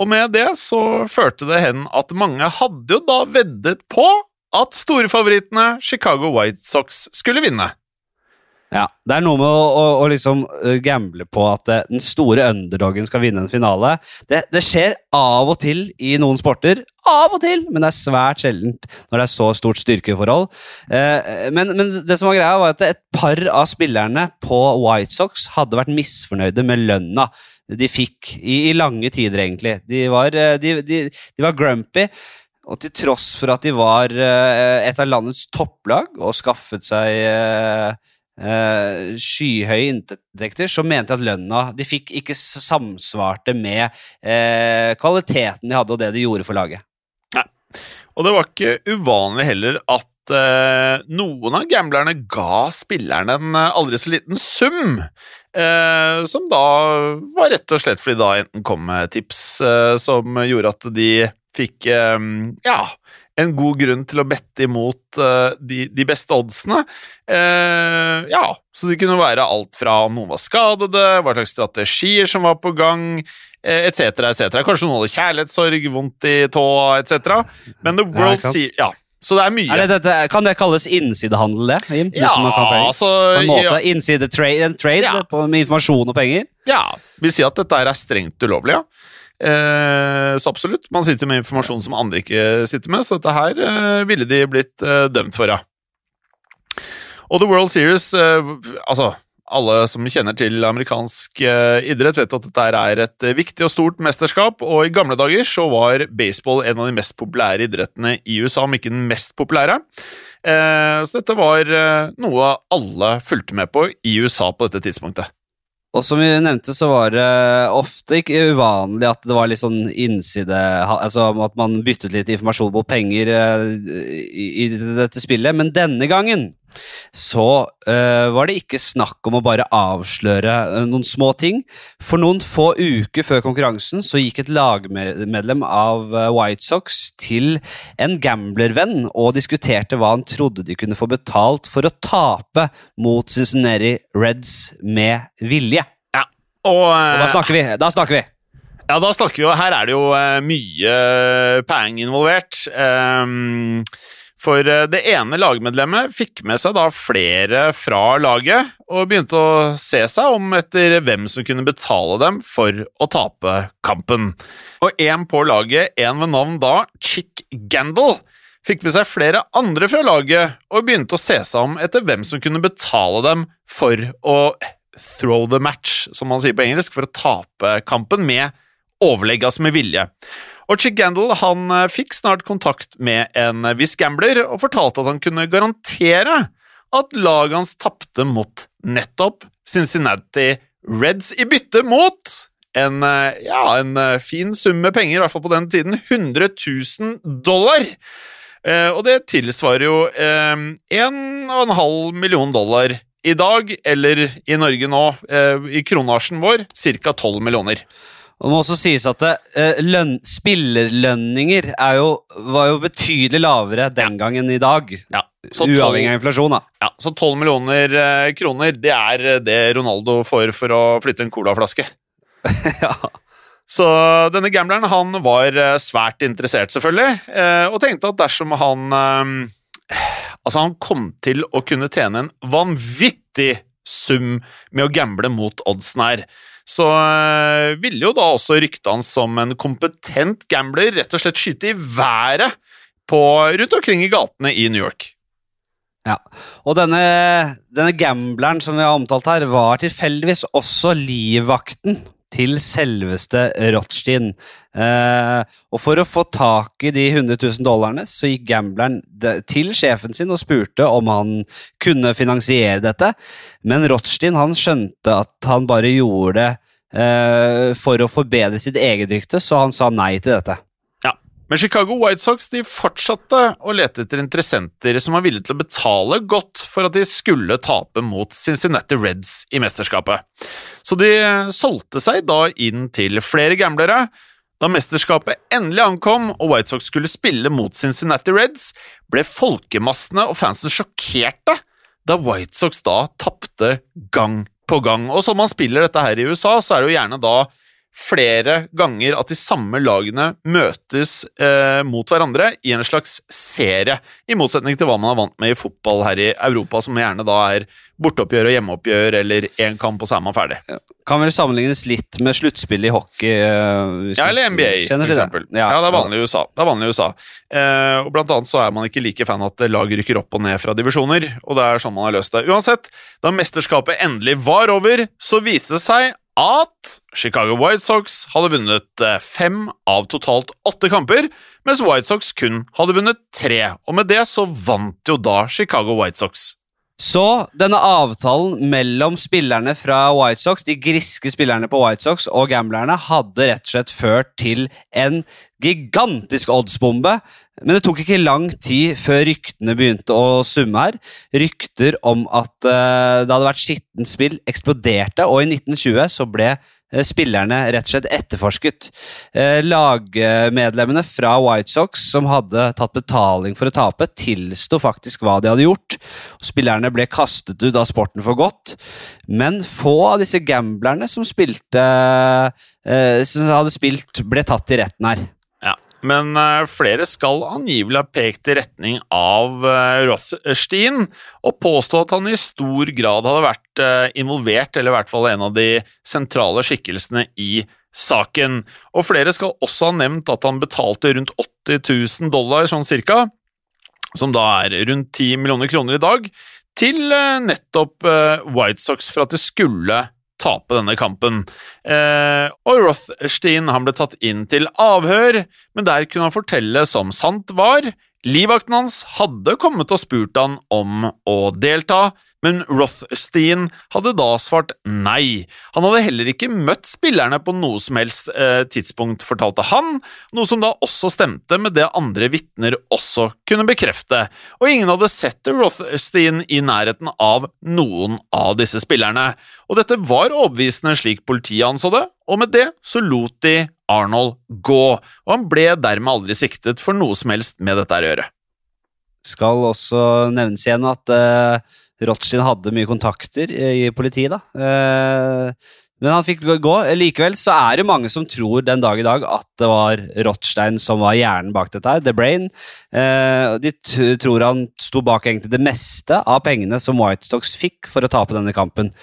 og med det så førte det hen at mange hadde jo da veddet på at storfavorittene Chicago White Sox skulle vinne. Ja, Det er noe med å, å, å liksom uh, gamble på at uh, den store underdogen skal vinne en finale. Det, det, skjer av og til i noen sporter, av og til, men det er svært sjeldent når det er så stort styrkeforhold. Eh, men, men, det som var greia var at et par av spillerne på White Sox hadde vært misfornøyde med lønna de fikk i, i lange tider, egentlig. De var, de, de, de var grumpy. Og til tross for at de var eh, et av landets topplag og skaffet seg eh, skyhøye inntekter, så mente jeg at lønna de fikk ikke samsvarte med eh, kvaliteten de hadde og det de gjorde for laget. Nei. Og det var ikke uvanlig heller at eh, noen av gamblerne ga spillerne en aldri så liten sum, eh, som da var rett og slett fordi da enten kom tips eh, som gjorde at de fikk ja, en god grunn til å bette imot uh, de, de beste oddsene. Uh, ja, så det kunne være alt fra om noen var skadede, hva slags strategier som var på gang, etc., etc. Kanskje noen hadde kjærlighetssorg, vondt i tåa, etc. Men The World ja? Series Ja, så det er mye. Er det, dette, kan det kalles innsidehandel, det? Jim? Ja, altså På en måte ja, Innside trade, trade Ja. på, med informasjon og penger? ja, vil si at dette er strengt ulovlig, ja. Eh, så absolutt. Man sitter med informasjon som andre ikke sitter med, så dette her eh, ville de blitt eh, dømt for, ja. Og The World Series Altså, alle som kjenner til amerikansk idrett, vet at dette er et viktig og stort mesterskap, og i gamle dager så var baseball en av de mest populære idrettene i USA, om ikke den mest populære. Så dette var noe alle fulgte med på i USA på dette tidspunktet. Og som vi nevnte, så var det ofte ikke uvanlig at det var litt sånn innside Altså at man byttet litt informasjon på penger eh, i, i dette spillet. Men denne gangen så uh, var det ikke snakk om å bare avsløre uh, noen små ting. For noen få uker før konkurransen så gikk et lagmedlem av uh, White Sox til en gamblervenn og diskuterte hva han trodde de kunne få betalt for å tape mot Cincinnati Reds med vilje. Ja, Og, Og da snakker vi! Da snakker vi. Ja, da snakker vi jo Her er det jo mye peng involvert. Ehm, for eh, det ene lagmedlemmet fikk med seg da flere fra laget, og begynte å se seg om etter hvem som kunne betale dem for å tape kampen. Og en på laget, en ved navn da Chick Gandal, fikk med seg flere andre fra laget, og begynte å se seg om etter hvem som kunne betale dem for å throw the match, som man sier på engelsk, for å tape kampen med overlegg, altså med vilje. Og Chick Gandal han eh, fikk snart kontakt med en eh, viss gambler og fortalte at han kunne garantere at laget hans tapte mot nettopp Cincinnati Reds i bytte mot en, eh, ja, en fin sum med penger, i hvert fall på den tiden, 100 000 dollar. Eh, og det tilsvarer jo eh, 1,5 million dollar i dag, eller i Norge nå, eh, i kronasjen vår, ca. 12 millioner. Og det må også sies at eh, lønn, spillerlønninger er jo, var jo betydelig lavere den gangen i dag. Ja, så Uavhengig av inflasjon, da. Ja, så 12 millioner eh, kroner, det er eh, det Ronaldo får for å flytte en colaflaske. ja. Så denne gambleren han var svært interessert, selvfølgelig, og tenkte at dersom han Altså, han kom til å kunne tjene en vanvittig sum med å gamble mot oddsen her. Så eh, ville jo da også ryktet hans som en kompetent gambler rett og slett skyte i været på, rundt omkring i gatene i New York. Ja, og denne, denne gambleren som vi har omtalt her, var tilfeldigvis også livvakten til selveste Rothstein. Eh, og for å få tak i de 100 000 dollarene, så gikk gambleren til sjefen sin og spurte om han kunne finansiere dette. Men Rothstein han skjønte at han bare gjorde det eh, for å forbedre sitt eget rykte, så han sa nei til dette. Men Chicago White Sox de fortsatte å lete etter interessenter som var villige til å betale godt for at de skulle tape mot Cincinnati Reds i mesterskapet. Så de solgte seg da inn til flere gamblere. Da mesterskapet endelig ankom og White Sox skulle spille mot Cincinnati Reds, ble folkemassene og fansen sjokkerte da White Sox da tapte gang på gang. Og som man spiller dette her i USA, så er det jo gjerne da flere ganger at de samme lagene møtes eh, mot hverandre i en slags serie, i motsetning til hva man er vant med i fotball her i Europa, som gjerne da er borteoppgjør og hjemmeoppgjør eller én kamp, og så er man ferdig. Kan vel sammenlignes litt med sluttspillet i hockey? eh, Ja, eller NBA, for eksempel. det. eksempel. Ja, det er vanlig i USA. Det er vanlig i USA. Eh, og blant annet så er man ikke like fan at lag rykker opp og ned fra divisjoner, og det er sånn man har løst det. Uansett, da mesterskapet endelig var over, så viste det seg at Chicago White Sox hadde vunnet eh, fem av totalt åtte kamper, mens White Sox kun hadde vunnet tre, og med det så vant jo da Chicago White Sox. Så denne avtalen mellom spillerne fra White Sox, de griske spillerne på White Sox og gamblerne, hadde rett og slett ført til en gigantisk oddsbombe. Men det tok ikke lang tid før ryktene begynte å summe her. Rykter om at uh, det hadde vært skittent spill, eksploderte, og i 1920 så ble Eh, spillerne rett og slett etterforsket. Eh, lagmedlemmene fra White Sox som hadde tatt betaling for å tape, tilsto faktisk hva de hadde gjort. Spillerne ble kastet ut av sporten for godt, men få av disse gamblerne som spilte som hadde spilt, ble tatt i retten her men uh, flere skal angivelig ha pekt i retning av uh, Rothstein og påstå at han i stor grad hadde vært uh, involvert, eller i hvert fall en av de sentrale skikkelsene i saken. Og flere skal også ha nevnt at han betalte rundt 80 000 dollar, sånn cirka, som da er rundt 10 millioner kroner i dag, til nettopp White Sox for at det skulle tape denne kampen. Eh, og Rothstein han ble tatt inn til avhør, men der kunne han fortelle som sant var. Livvakten hans hadde kommet og spurt han om å delta, men Rothstein hadde da svart nei. Han hadde heller ikke møtt spillerne på noe som helst eh, tidspunkt, fortalte han, noe som da også stemte med det andre vitner også kunne bekrefte, og ingen hadde sett Rothstein i nærheten av noen av disse spillerne. Og dette var overbevisende slik politiet anså det, og med det så lot de Arnold gå, og han ble dermed aldri siktet for noe som helst med dette å gjøre. Skal også nevnes igjen at uh Rothschild hadde mye kontakter i politiet, da. Eh, men han fikk gå. Likevel så er det mange som tror den dag i dag at det var Rothstein som var hjernen bak dette her, The Brain. Eh, de tror han sto bak egentlig det meste av pengene som White Stocks fikk for å tape denne kampen.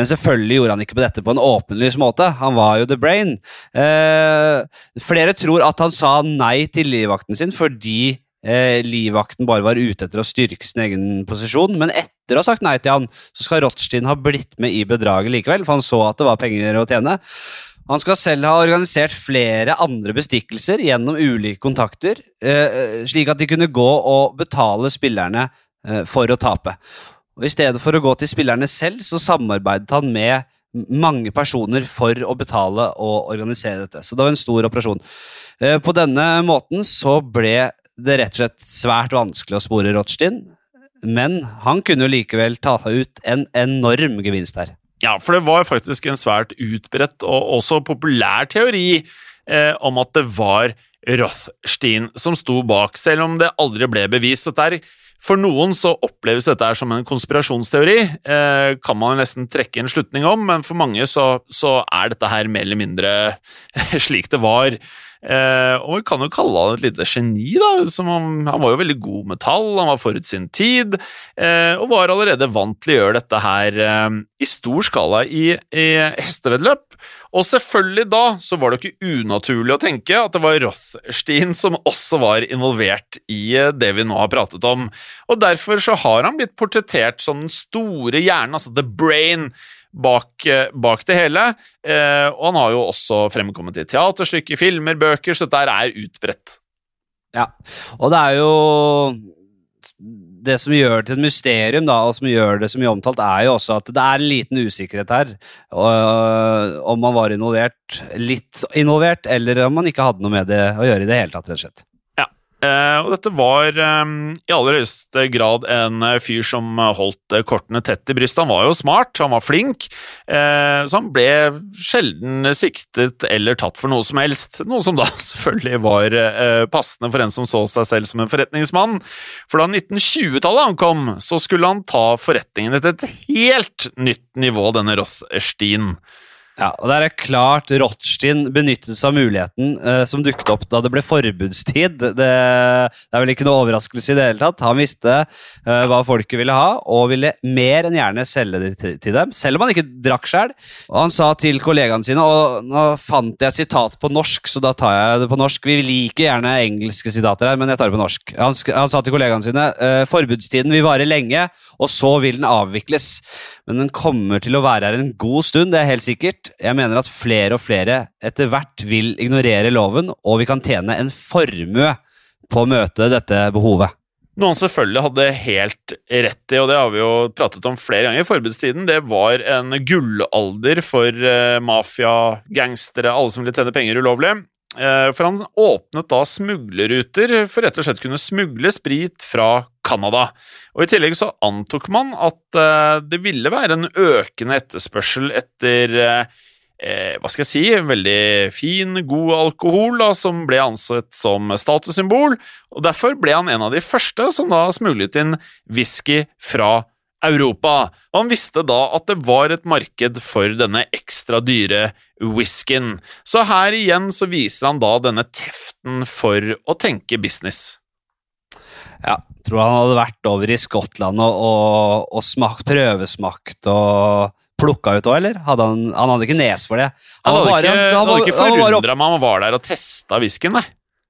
Men selvfølgelig gjorde han ikke på dette på en åpenlys måte. Han var jo The Brain. Eh, flere tror at han sa nei til livvakten sin fordi eh, livvakten bare var ute etter å styrke sin egen posisjon. Men etter å ha sagt nei til han, så skal Rothstein ha blitt med i bedraget likevel, for han så at det var penger å tjene. Han skal selv ha organisert flere andre bestikkelser gjennom ulike kontakter, eh, slik at de kunne gå og betale spillerne eh, for å tape. Og I stedet for å gå til spillerne selv, så samarbeidet han med mange personer for å betale og organisere dette. Så det var en stor operasjon. Eh, på denne måten så ble det rett og slett svært vanskelig å spore Rothstein, men han kunne jo likevel ta ut en enorm gevinst her. Ja, for det var faktisk en svært utbredt og også populær teori eh, om at det var Rothstein som sto bak, selv om det aldri ble bevist. Dette for noen så oppleves dette som en konspirasjonsteori, eh, kan man nesten trekke en slutning om, men for mange så, så er dette her mer eller mindre slik det var. Eh, og vi kan jo kalle han et lite geni, da. Han, han, var jo veldig god med tall, han var forut sin tid, eh, og var allerede vant til å gjøre dette her eh, i stor skala i, i hestevedløp. Og selvfølgelig da så var det ikke unaturlig å tenke at det var Rothstein som også var involvert i eh, det vi nå har pratet om, og derfor så har han blitt portrettert som den store hjernen, altså the brain, bak, eh, bak det hele. Eh, og han har jo også fremkommet i teaterstykker, filmer, bøker, så dette er utbredt. Ja, og det er jo det som gjør det til et mysterium, da, og som gjør det så mye omtalt, er jo også at det er en liten usikkerhet her. Og, om man var involvert, litt involvert, eller om man ikke hadde noe med det å gjøre i det hele tatt, rett og slett. Uh, og dette var um, i aller høyeste grad en uh, fyr som holdt uh, kortene tett i brystet. Han var jo smart, han var flink, så han ble sjelden siktet eller tatt for noe som helst. Noe som da selvfølgelig var passende for en som så seg selv som en forretningsmann. For da 1920-tallet ankom, så skulle han ta forretningen til et helt nytt nivå, denne Rothstein. Ja, og det er klart Rothstein benyttet seg av muligheten eh, som dukket opp da det ble forbudstid. Det, det, er vel ikke noe overraskelse i det hele tatt. Han visste eh, hva folket ville ha, og ville mer enn gjerne selge det til, til dem, selv om han ikke drakk sjøl. Han sa til kollegaene sine, og nå fant jeg et sitat på norsk, så da tar jeg det på norsk. Vi liker gjerne engelske sitater her, men jeg tar det på norsk. Han, han sa til kollegaene sine eh, forbudstiden vil vare lenge, og så vil den avvikles. Men den kommer til å være her en god stund, det er helt sikkert. Jeg mener at flere og flere etter hvert vil ignorere loven, og vi kan tjene en formue på å møte dette behovet. Noe han selvfølgelig hadde helt rett i, og det har vi jo pratet om flere ganger. i Forbudstiden det var en gullalder for uh, mafia, gangstere, alle som ville tjene penger ulovlig. Uh, for han åpnet da smuglerruter for rett og slett kunne smugle sprit fra Canada. Og I tillegg så antok man at uh, det ville være en økende etterspørsel etter eh, hva skal jeg si, veldig fin, god alkohol da, som ble ansett som statussymbol, og derfor ble han en av de første som da smuglet inn whisky fra Europa. Og han visste da at det var et marked for denne ekstra dyre whiskyen. Så her igjen så viser han da denne teften for å tenke business. Ja, tror han hadde vært over i Skottland og, og, og smakt, prøvesmakt og plukka ut òg, eller? Hadde han, han, hadde ikke nes for det. Han, han hadde, bare, ikke, han, han, ikke forundra meg om han var der og testa whiskyen, nei.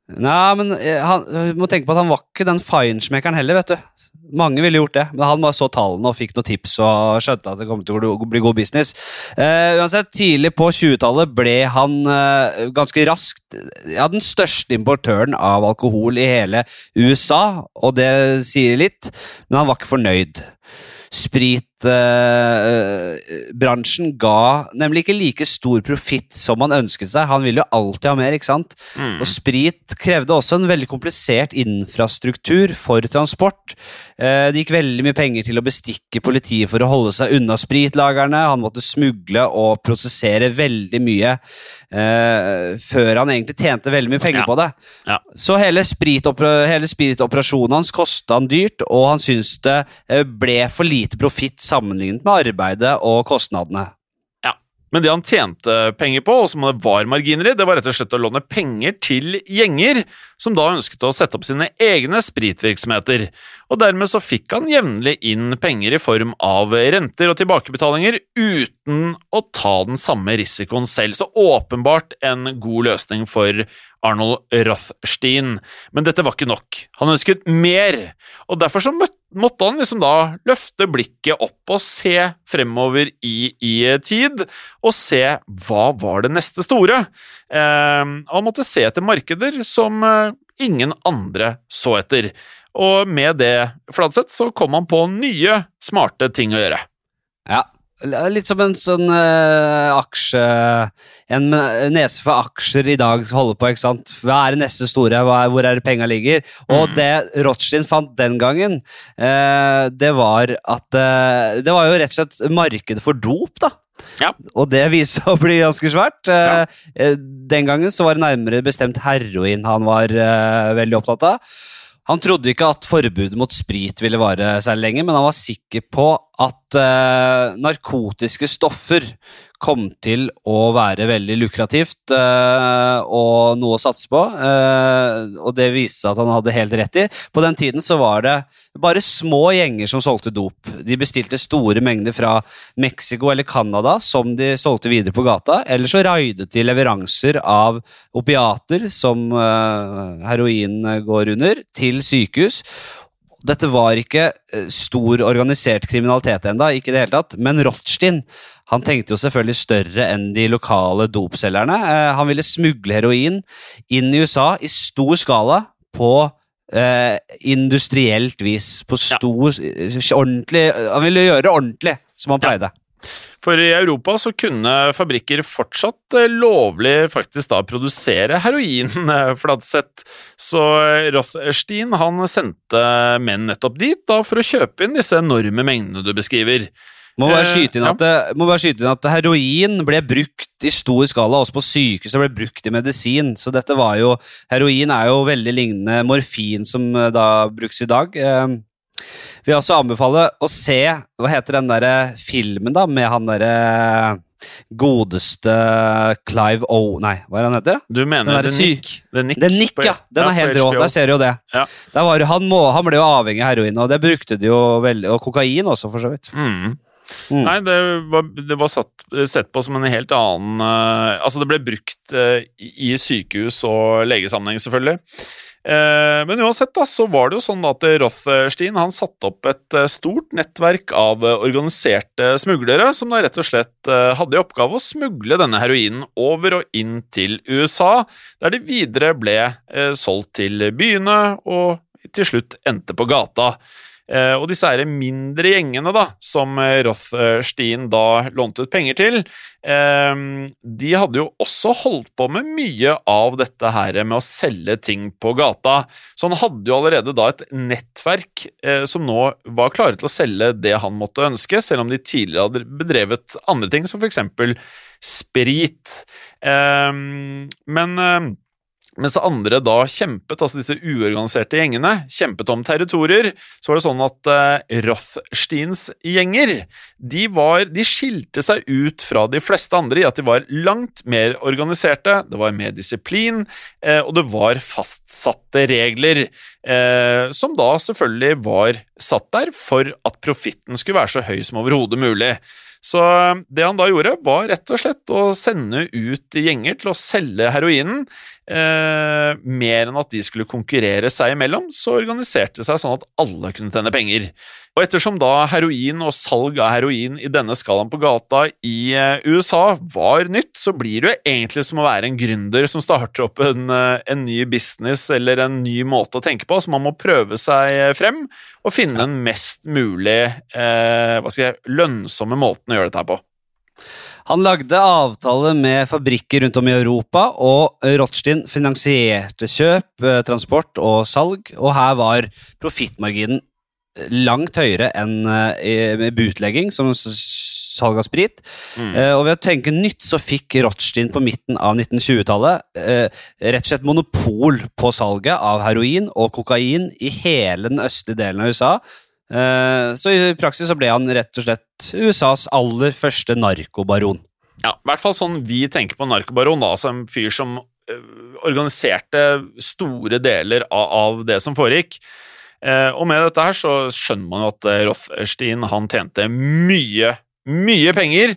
Nei, men eh, han, må tenke på at han var ikke den feinschmeckeren heller, vet du. Mange ville gjort det, men han bare så tallene og fikk noen tips og skjønte at det kom til å bli god business. Uh, uansett, Tidlig på 20-tallet ble han uh, ganske raskt ja, den største importøren av alkohol i hele USA, og det sier litt, men han var ikke fornøyd. Spritbransjen uh, ga nemlig ikke like stor profitt som han ønsket seg. Han ville jo alltid ha mer, ikke sant? Mm. Og sprit krevde også en veldig komplisert infrastruktur for transport. Uh, det gikk veldig mye penger til å bestikke politiet for å holde seg unna spritlagrene. Han måtte smugle og prosessere veldig mye uh, før han egentlig tjente veldig mye penger ja. på det. Ja. Så hele, hele spritoperasjonen hans kosta han dyrt, og han syntes det ble for lite profitt sammenlignet med arbeidet og kostnadene. Ja, men det han tjente penger på, og som det var marginer i, det var rett og slett å låne penger til gjenger, som da ønsket å sette opp sine egne spritvirksomheter. Og dermed så fikk han jevnlig inn penger i form av renter og tilbakebetalinger uten å ta den samme risikoen selv. Så åpenbart en god løsning for Arnold Rothstein. Men dette var ikke nok. Han ønsket mer, og derfor så måtte han liksom da løfte blikket opp og se fremover i, i tid, og se hva var det neste store. Eh, han måtte se etter markeder som eh, ingen andre så etter. Og med det, Fladseth, så kom han på nye, smarte ting å gjøre. Ja, Litt som en sånn uh, aksje En nese for aksjer i dag holder på. ikke sant? Hva er det neste store? Er, hvor er det penga ligger? Og mm. det Rothschild fant den gangen, uh, det var at uh, Det var jo rett og slett markedet for dop, da. Ja. Og det viste seg å bli ganske svært. Ja. Den gangen så var det nærmere bestemt heroin han var veldig opptatt av. Han trodde ikke at forbudet mot sprit ville vare særlig lenge, men han var sikker på at uh, narkotiske stoffer kom til å være veldig lukrativt uh, og noe å satse på. Uh, og det viste seg at han hadde helt rett i. På den tiden så var det bare små gjenger som solgte dop. De bestilte store mengder fra Mexico eller Canada som de solgte videre på gata. Eller så raidet de leveranser av opiater, som heroin går under, til sykehus. Dette var ikke eh, stor organisert kriminalitet enda, ikke i det hele tatt, men Rothstein han tenkte jo selvfølgelig større enn de lokale dopselgerne. Eh, han ville smugle heroin inn i USA i stor skala på eh, industrielt vis. På stor ja. ordentlig Han ville gjøre det ordentlig, som han pleide. For i Europa så kunne fabrikker fortsatt eh, lovlig faktisk da produsere heroin, eh, Fladseth. Så Rothstein han sendte menn nettopp dit da for å kjøpe inn disse enorme mengdene du beskriver. Må bare, skyte inn at, ja. må bare skyte inn at heroin ble brukt i stor skala også på sykehus og ble brukt i medisin. Så dette var jo Heroin er jo veldig lignende morfin som eh, da brukes i dag. Vil også anbefale å se Hva heter den derre filmen da med han derre godeste Clive O... Nei, hva er han heter? Du mener The Nick? The Nick, The Nick ja. Den er helt rå. Der ser du jo det. Ja. Var, han, må, han, ble jo avhengig av heroin, og det brukte de jo veldig Og kokain også, for så vidt. Mm. Mm. Nei, det var, det var satt, sett på som en helt annen uh, Altså, det ble brukt uh, i sykehus og legesammenheng, selvfølgelig. Eh, men uansett da, så var det jo sånn at Rothstein han satte opp et eh, stort nettverk av eh, organiserte smuglere, som da rett og slett hadde i oppgave å smugle denne heroinen over og inn til USA, der de videre ble solgt til byene og til slutt endte på gata. Eh, og disse her mindre gjengene da, som Rothstein da lånte ut penger til, eh, de hadde jo også holdt på med mye av dette her med å selge ting på gata. Så han hadde jo allerede da et nettverk eh, som nå var klare til å selge det han måtte ønske, selv om de tidligere hadde bedrevet andre ting, som eksempel sprit. Men mens andre da kjempet, altså disse uorganiserte gjengene, kjempet om territorier, så var det sånn at eh, Rothsteins gjenger de, var, de skilte seg ut fra de fleste andre i at de var langt mer organiserte, det var mer disiplin, eh, og det var fastsatte regler, Eh, som da selvfølgelig var satt der for at profitten skulle være så høy som overhodet mulig. Så det han da gjorde, var rett og slett å sende ut gjenger til å selge heroinen. Eh, mer enn at de skulle konkurrere seg imellom, så organiserte det seg sånn at alle kunne tjene penger. Og ettersom da heroin og salg av heroin i denne skalaen på gata i eh, USA var nytt, så blir det jo egentlig som å være en gründer som starter opp en, eh, en ny business eller en ny måte å tenke på, så man må prøve seg frem og finne den mest mulig eh, hva skal jeg, lønnsomme måten å gjøre dette på. Han lagde avtale med fabrikker rundt om i Europa, og Rothstein finansierte kjøp, eh, transport og salg, og her var profittmarginen langt høyere enn eh, med bootlegging, som salg av sprit. Mm. Uh, og ved å tenke nytt så fikk Rothstein på midten av 1920-tallet uh, rett og slett monopol på salget av heroin og kokain i hele den østlige delen av USA, Eh, så i praksis så ble han rett og slett USAs aller første narkobaron. Ja, i hvert fall sånn vi tenker på narkobaron, da, altså en fyr som eh, organiserte store deler av det som foregikk. Eh, og med dette her så skjønner man jo at Rothstein han tjente mye, mye penger,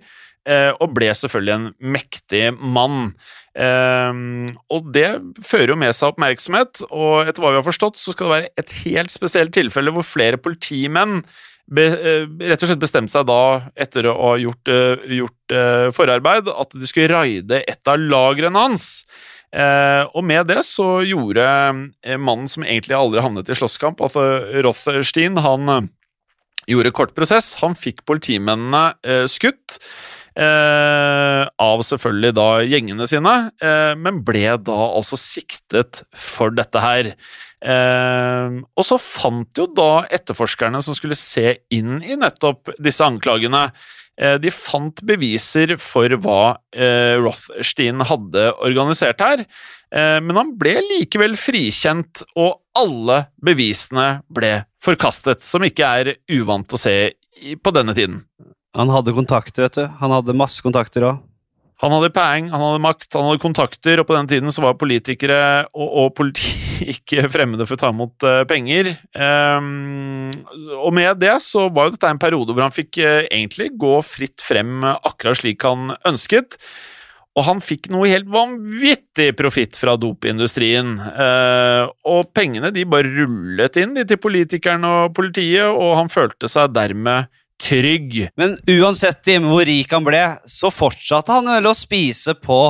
og ble selvfølgelig en mektig mann. Um, og det fører jo med seg oppmerksomhet, og etter hva vi har forstått, så skal det være et helt spesielt tilfelle hvor flere politimenn be, uh, rett og slett bestemte seg da, etter å ha gjort, uh, gjort forarbeid, at de skulle raide et av lagrene hans. og med det så gjorde mannen som egentlig aldri havnet i slåsskamp, altså Rothstein, han gjorde kort prosess. Han fikk politimennene skutt. Eh, av selvfølgelig da gjengene sine, eh, men ble da altså siktet for dette her. Eh, og så fant jo da etterforskerne som skulle se inn i nettopp disse anklagene, de fant beviser for hva Rothstein hadde organisert her, men han ble likevel frikjent, og alle bevisene ble forkastet, som ikke er uvant å se på denne tiden. Han hadde kontakter, vet du. Han hadde masse kontakter òg. Han hadde peng, han hadde makt, han hadde kontakter, og på den tiden så var politikere og, og politi ikke fremmede for å ta imot uh, penger. Um, og med det så var jo dette en periode hvor han fikk uh, egentlig gå fritt frem akkurat slik han ønsket. Og han fikk noe helt vanvittig profitt fra dopindustrien. og pengene de bare rullet inn de til politikerne og politiet, og han følte seg dermed trygg. Men uansett hvor rik han ble, så fortsatte han vel å spise på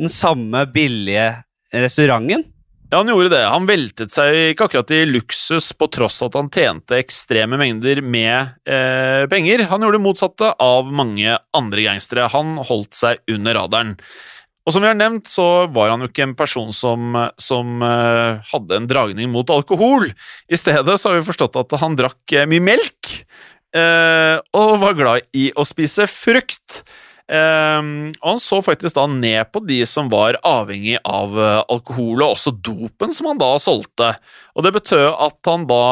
den samme billige restauranten? Ja, han gjorde det. Han veltet seg ikke akkurat i luksus på tross at han tjente ekstreme mengder med eh, penger. Han gjorde det motsatte av mange andre gangstere. Han holdt seg under radaren. Og som vi har nevnt, så var han jo ikke en person som, som eh, hadde en dragning mot alkohol. I stedet så har vi forstått at han drakk uh, mye melk, og var glad i å spise frukt. Um, og han så faktisk da ned på de som var avhengig av uh, alkohol, og også dopen som han da solgte. Og det betød at han da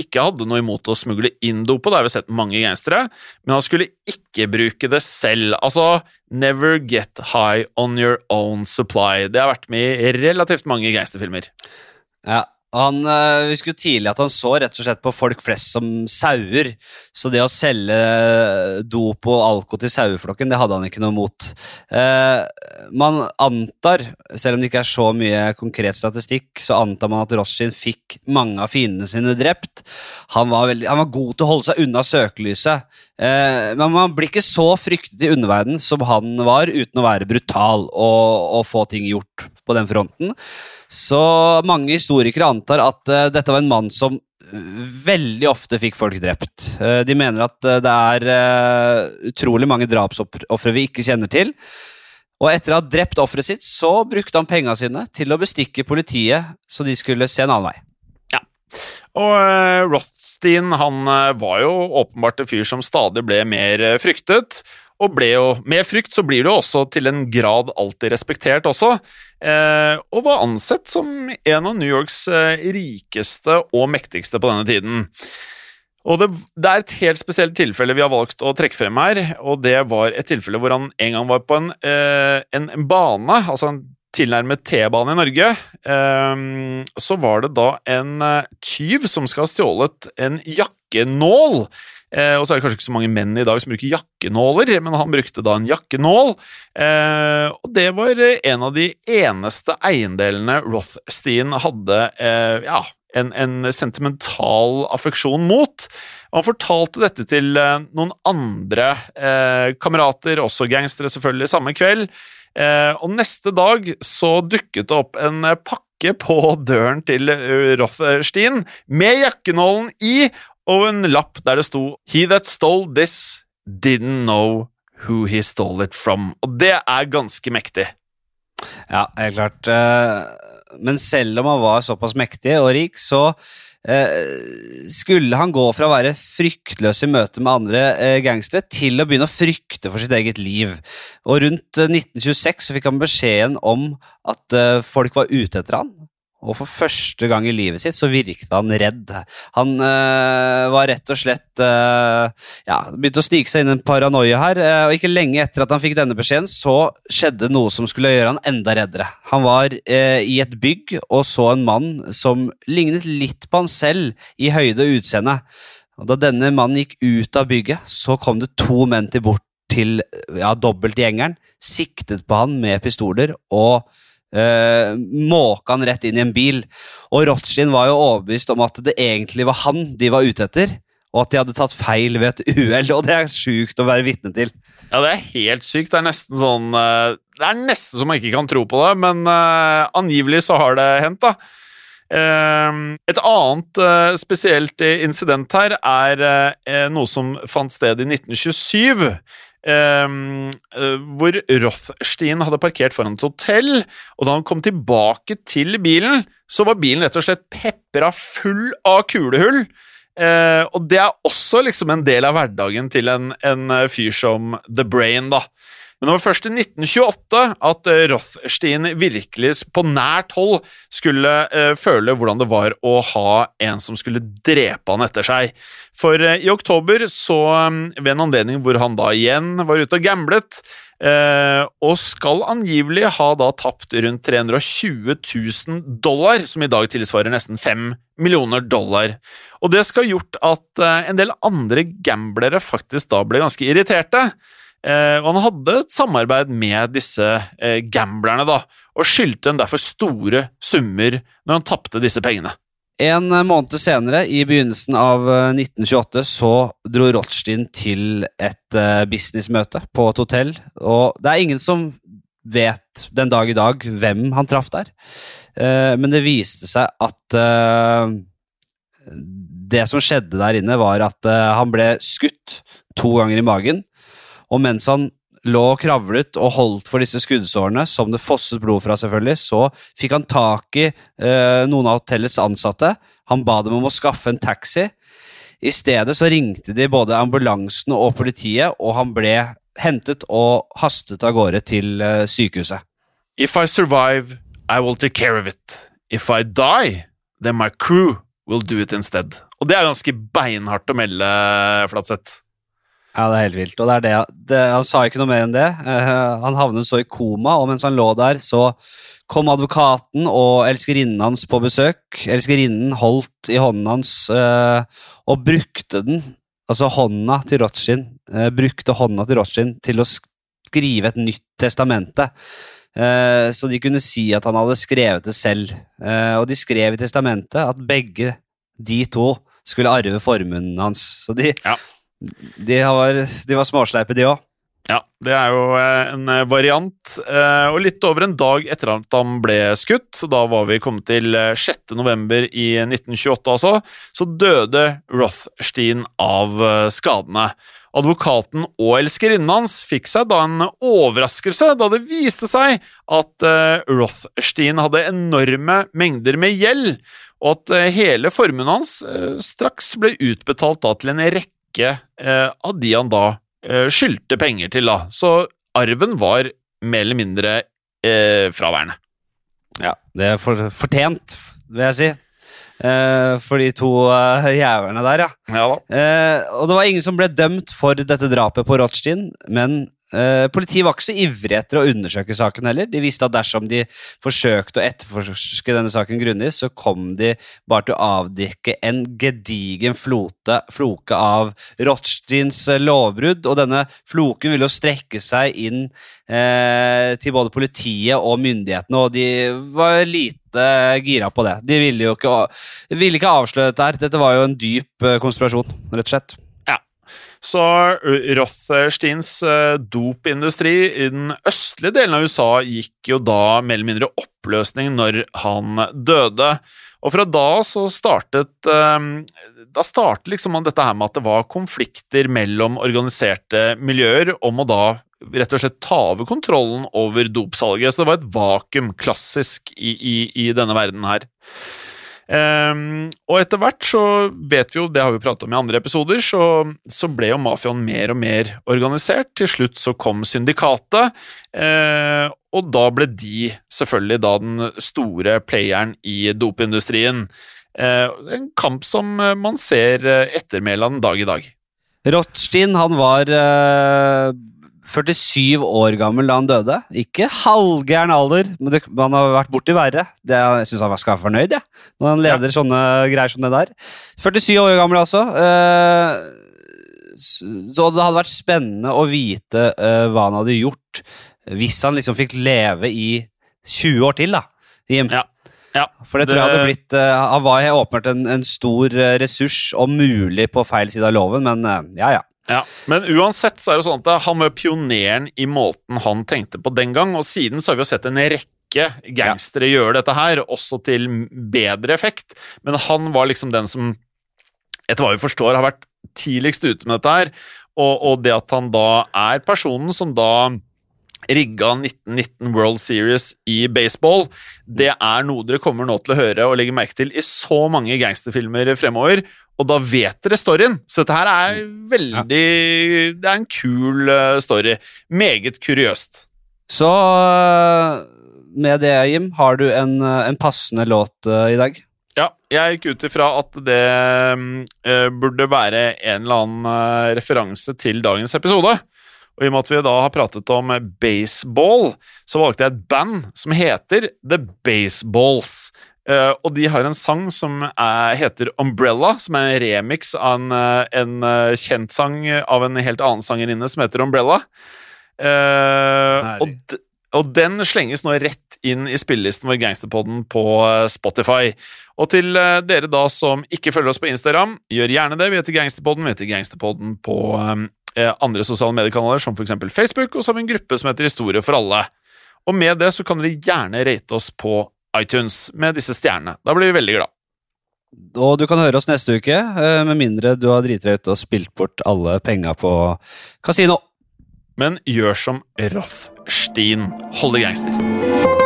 ikke hadde noe imot å smugle inn dopet, det har vi sett mange gangstere, men han skulle ikke bruke det selv. Altså, never get high on your own supply. Det har vært med i relativt mange gangsterfilmer. Ja, Han øh, jo skulle tidlig at han så rett og slett på folk flest som sauer. Så det å selge dop og alko til saueflokken, det hadde han ikke noe mot. Eh, man antar, selv om det ikke er så mye konkret statistikk, så antar man at Rothschild fikk mange av fiendene sine drept. Han var, veldig, han var god til å holde seg unna søkelyset. Eh, men man blir ikke så fryktet i underverden som han var, uten å være brutal og, og få ting gjort på den fronten. Så mange historikere antar at uh, dette var en mann som veldig ofte fikk folk drept. Uh, de mener at uh, det er utrolig mange drapsofre vi ikke kjenner til. Og etter å ha drept offeret sitt, så brukte han penga sine til å bestikke politiet, så de skulle se en annen vei. Ja, og Rothstein han var jo åpenbart en fyr som stadig ble mer fryktet og ble jo Med frykt så blir du også til en grad alltid respektert også, eh, og var ansett som en av New Yorks eh, rikeste og mektigste på denne tiden. Og det, det, er et helt spesielt tilfelle vi har valgt å trekke frem her, og det var et tilfelle hvor han en gang var på en, eh, en, bane, altså en tilnærmet T-bane i Norge. Eh, så var det da en eh, tyv som skal ha stjålet en jakkenål Eh, og så er det kanskje ikke så mange menn i dag som bruker jakkenåler, men han brukte da en jakkenål. Eh, og det var en av de eneste eiendelene Rothstein hadde eh, ja, en, en, sentimental affeksjon mot. Og han fortalte dette til eh, noen andre eh, kamerater, også gangstere selvfølgelig, samme kveld. Eh, og neste dag så dukket det opp en pakke på døren til Rothstein med jakkenålen i, og en lapp der det sto He that stole this didn't know who he stole it from. Og det er ganske mektig. Ja, helt klart. Eh, men selv om han var såpass mektig og rik, så eh, skulle han gå fra å være fryktløs i møte med andre eh, gangstere til å begynne å frykte for sitt eget liv. Og rundt 1926 så fikk han beskjeden om at folk var ute etter han. Og for første gang i livet sitt så virket han redd. Han øh, var rett og slett øh, Ja, begynte å snike seg inn en paranoia her. Øh, og ikke lenge etter at han fikk denne beskjeden, så skjedde noe som skulle gjøre han enda reddere. Han var i et bygg og så en mann som lignet litt på han selv i høyde og utseende. Og da denne mannen gikk ut av bygget, så kom det to menn til bort til ja, dobbeltgjengeren, siktet på han med pistoler og uh, måka han rett inn i en bil. Og Rothstein var jo overbevist om at det egentlig var han de var ute etter. Og at de hadde tatt feil ved et uhell, og det er sjukt å være vitne til. Ja, det er helt sykt. Det er nesten sånn uh, Det er nesten så man ikke kan tro på det, men uh, angivelig så har det hendt, da. Et annet spesielt incident her er noe som fant sted i 1927. Um, hvor Rothstein hadde parkert foran et hotell, og da han kom tilbake til bilen, så var bilen rett og slett pepra full av kulehull. Uh, og det er også liksom en del av hverdagen til en, en fyr som The Brain, da. Men det var først i 1928 at eh, Rothstein virkelig på nært hold skulle uh, føle hvordan det var å ha en som skulle drepe han etter seg. For uh, i oktober, så um, ved en anledning hvor han da igjen var ute og gamblet, og skal angivelig ha da tapt rundt 320 000 dollar, som i dag tilsvarer nesten 5 millioner dollar. Og det skal ha gjort at en del andre gamblere faktisk da ble ganske irriterte. Eh, og han hadde et samarbeid med disse eh, gamblerne, da, og skyldte en derfor store summer når han tapte disse pengene. En måned senere, i begynnelsen av 1928, eh, så dro Rothstein til et businessmøte på et hotell. Og det er ingen som vet den dag i dag hvem han traff der. Men det viste seg at det som skjedde der inne, var at han ble skutt to ganger i magen. Og mens han lå og kravlet og holdt for disse skuddsårene, som det fosset blod fra, selvfølgelig, så fikk han tak i eh, noen av hotellets ansatte. Han ba dem om å skaffe en taxi. I stedet så ringte de både ambulansen og politiet, og han ble hentet og hastet av gårde til eh, sykehuset. If I survive, I will take care of it. If I die, then my crew will do it instead. Og det er ganske beinhardt å melde, Flatseth. Ja, det er helt vilt. Og det er det, det Han sa ikke noe mer enn det. Uh, han havnet så i koma, og mens han lå der, så kom advokaten og elskerinnen hans på besøk. Elskerinnen holdt i hånden hans uh, og brukte den, altså hånda til Rothschild, uh, brukte hånda til Rothschild til å skrive et nytt testamente. Så de kunne si at han hadde skrevet det selv. Og de skrev i testamentet at begge de to skulle arve formuen hans. Så de, Ja. De, var, de var småsleipe, de òg. Ja, det er jo eh, en eh, variant. eh, Og litt over en dag etter at han ble skutt, så da var vi kommet til eh, 6. november i 1928, altså, så døde Rothstein av skadene. Advokaten og elskerinnen hans fikk seg da en overraskelse da det viste seg at Rothstein hadde enorme mengder med gjeld, og at hele formuen hans straks ble utbetalt til en rekke eh, av de han da eh, skyldte penger til, da. Så arven var mer eller mindre eh, fraværende. Ja, det er for, fortjent, vil jeg si. Eh, for de to uh, jævlene der, ja. Ja da. Eh, og det var ingen som ble dømt for dette drapet på Rothstein, men eh, politiet var ikke så ivrig etter å undersøke saken heller. De visste at dersom de forsøkte å etterforske denne saken grundig, så kom de bare til å avdekke en gedigen flote, floke av Rothsteins eh, lovbrudd, og denne floken ville jo strekke seg inn eh, til både politiet og myndighetene, og de var lite gira på det. De ville jo ikke, ville ikke avsløre dette her. Dette var jo en dyp eh, konspirasjon, rett og slett. Så Rothsteins eh, dopindustri i den østlige delen av USA gikk jo da mer eller mindre oppløsning når han døde. Og fra da så startet eh, Da startet liksom dette her med at det var konflikter mellom organiserte miljøer om å da rett og slett ta over kontrollen over dopsalget. Så det var et vakuum, klassisk, i, i, i denne verden her. Um, og etter hvert så vet vi jo, det har vi pratet om i andre episoder, så, så ble jo mafiaen mer og mer organisert. Til slutt så kom syndikatet, uh, og da ble de selvfølgelig da den store playeren i dopindustrien. Uh, en kamp som man ser ettermælet av den dag i dag. Rothstein han var eh, 47 år gammel da han døde. Ikke halvgæren alder, men han har vært borti verre. Det, jeg syns han skal være fornøyd, jeg, når han leder sånne greier som det der. 47 år gammel, altså. Eh, så det hadde vært spennende å vite eh, hva han hadde gjort hvis han liksom fikk leve i 20 år til, da. Jim. Ja. Ja, For det tror jeg hadde blitt uh, Han var åpenbart en, en stor ressurs, om mulig på feil side av loven, men ja, ja. Ja, Men uansett så er det sånn at han var pioneren i måten han tenkte på den gang, og siden så har vi jo sett en rekke gangstere ja. gjøre dette her, også til bedre effekt, men han var liksom den som, etter hva vi forstår, har vært tidligst ute med dette her, og, og det at han da er personen som da rigga 1919 World Series i baseball, det er noe dere kommer nå til å høre og legge merke til i så mange gangsterfilmer fremover, og da vet dere storyen. Så dette her er veldig Det er en kul story. Meget kuriøst. Så med det, Jim, har du en, en passende låt i dag? Ja, jeg gikk ut ifra at det uh, burde være en eller annen referanse til dagens episode. Og i og med at vi da har pratet om baseball, så valgte jeg et band som heter The Baseballs. Uh, og de har en sang som er, heter Umbrella, som er en remix av en, en uh, kjent sang av en helt annen sangerinne som heter Umbrella. Uh, og, og, den slenges nå rett inn i spillelisten vår Gangsterpodden på Spotify. Og til dere da som ikke følger oss på Instagram, gjør gjerne det. Vi heter Gangsterpodden. Vi heter Gangsterpodden på um, andre sosiale mediekanaler, som f.eks. Facebook, og så har vi en gruppe som heter Historie for alle. Og med det så kan dere gjerne rate oss på iTunes med disse stjernene. Da blir vi veldig glad. Og du kan høre oss neste uke, med mindre du har driti deg ut og spilt bort alle penga på kasino. Men gjør som Rothstein. Hold det gangster.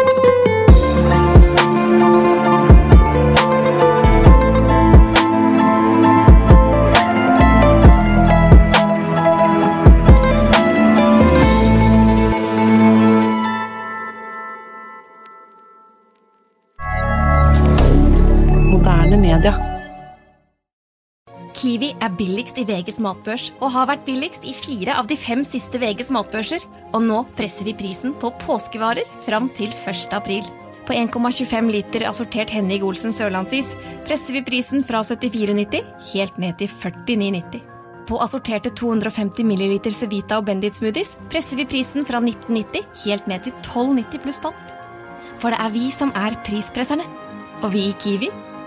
Media. Kiwi er billigst i VGs matbørs og har vært billigst i fire av de fem siste VGs matbørser. Og nå presser vi prisen på påskevarer fram til 1. april. På 1,25 liter assortert Henning Olsen sørlandsis presser vi prisen fra 74,90 helt ned til 49,90. På assorterte 250 ml Cevita og Bendit smoothies presser vi prisen fra 1990 helt ned til 12,90 pluss pant. For det er vi som er prispresserne. Og vi i Kiwi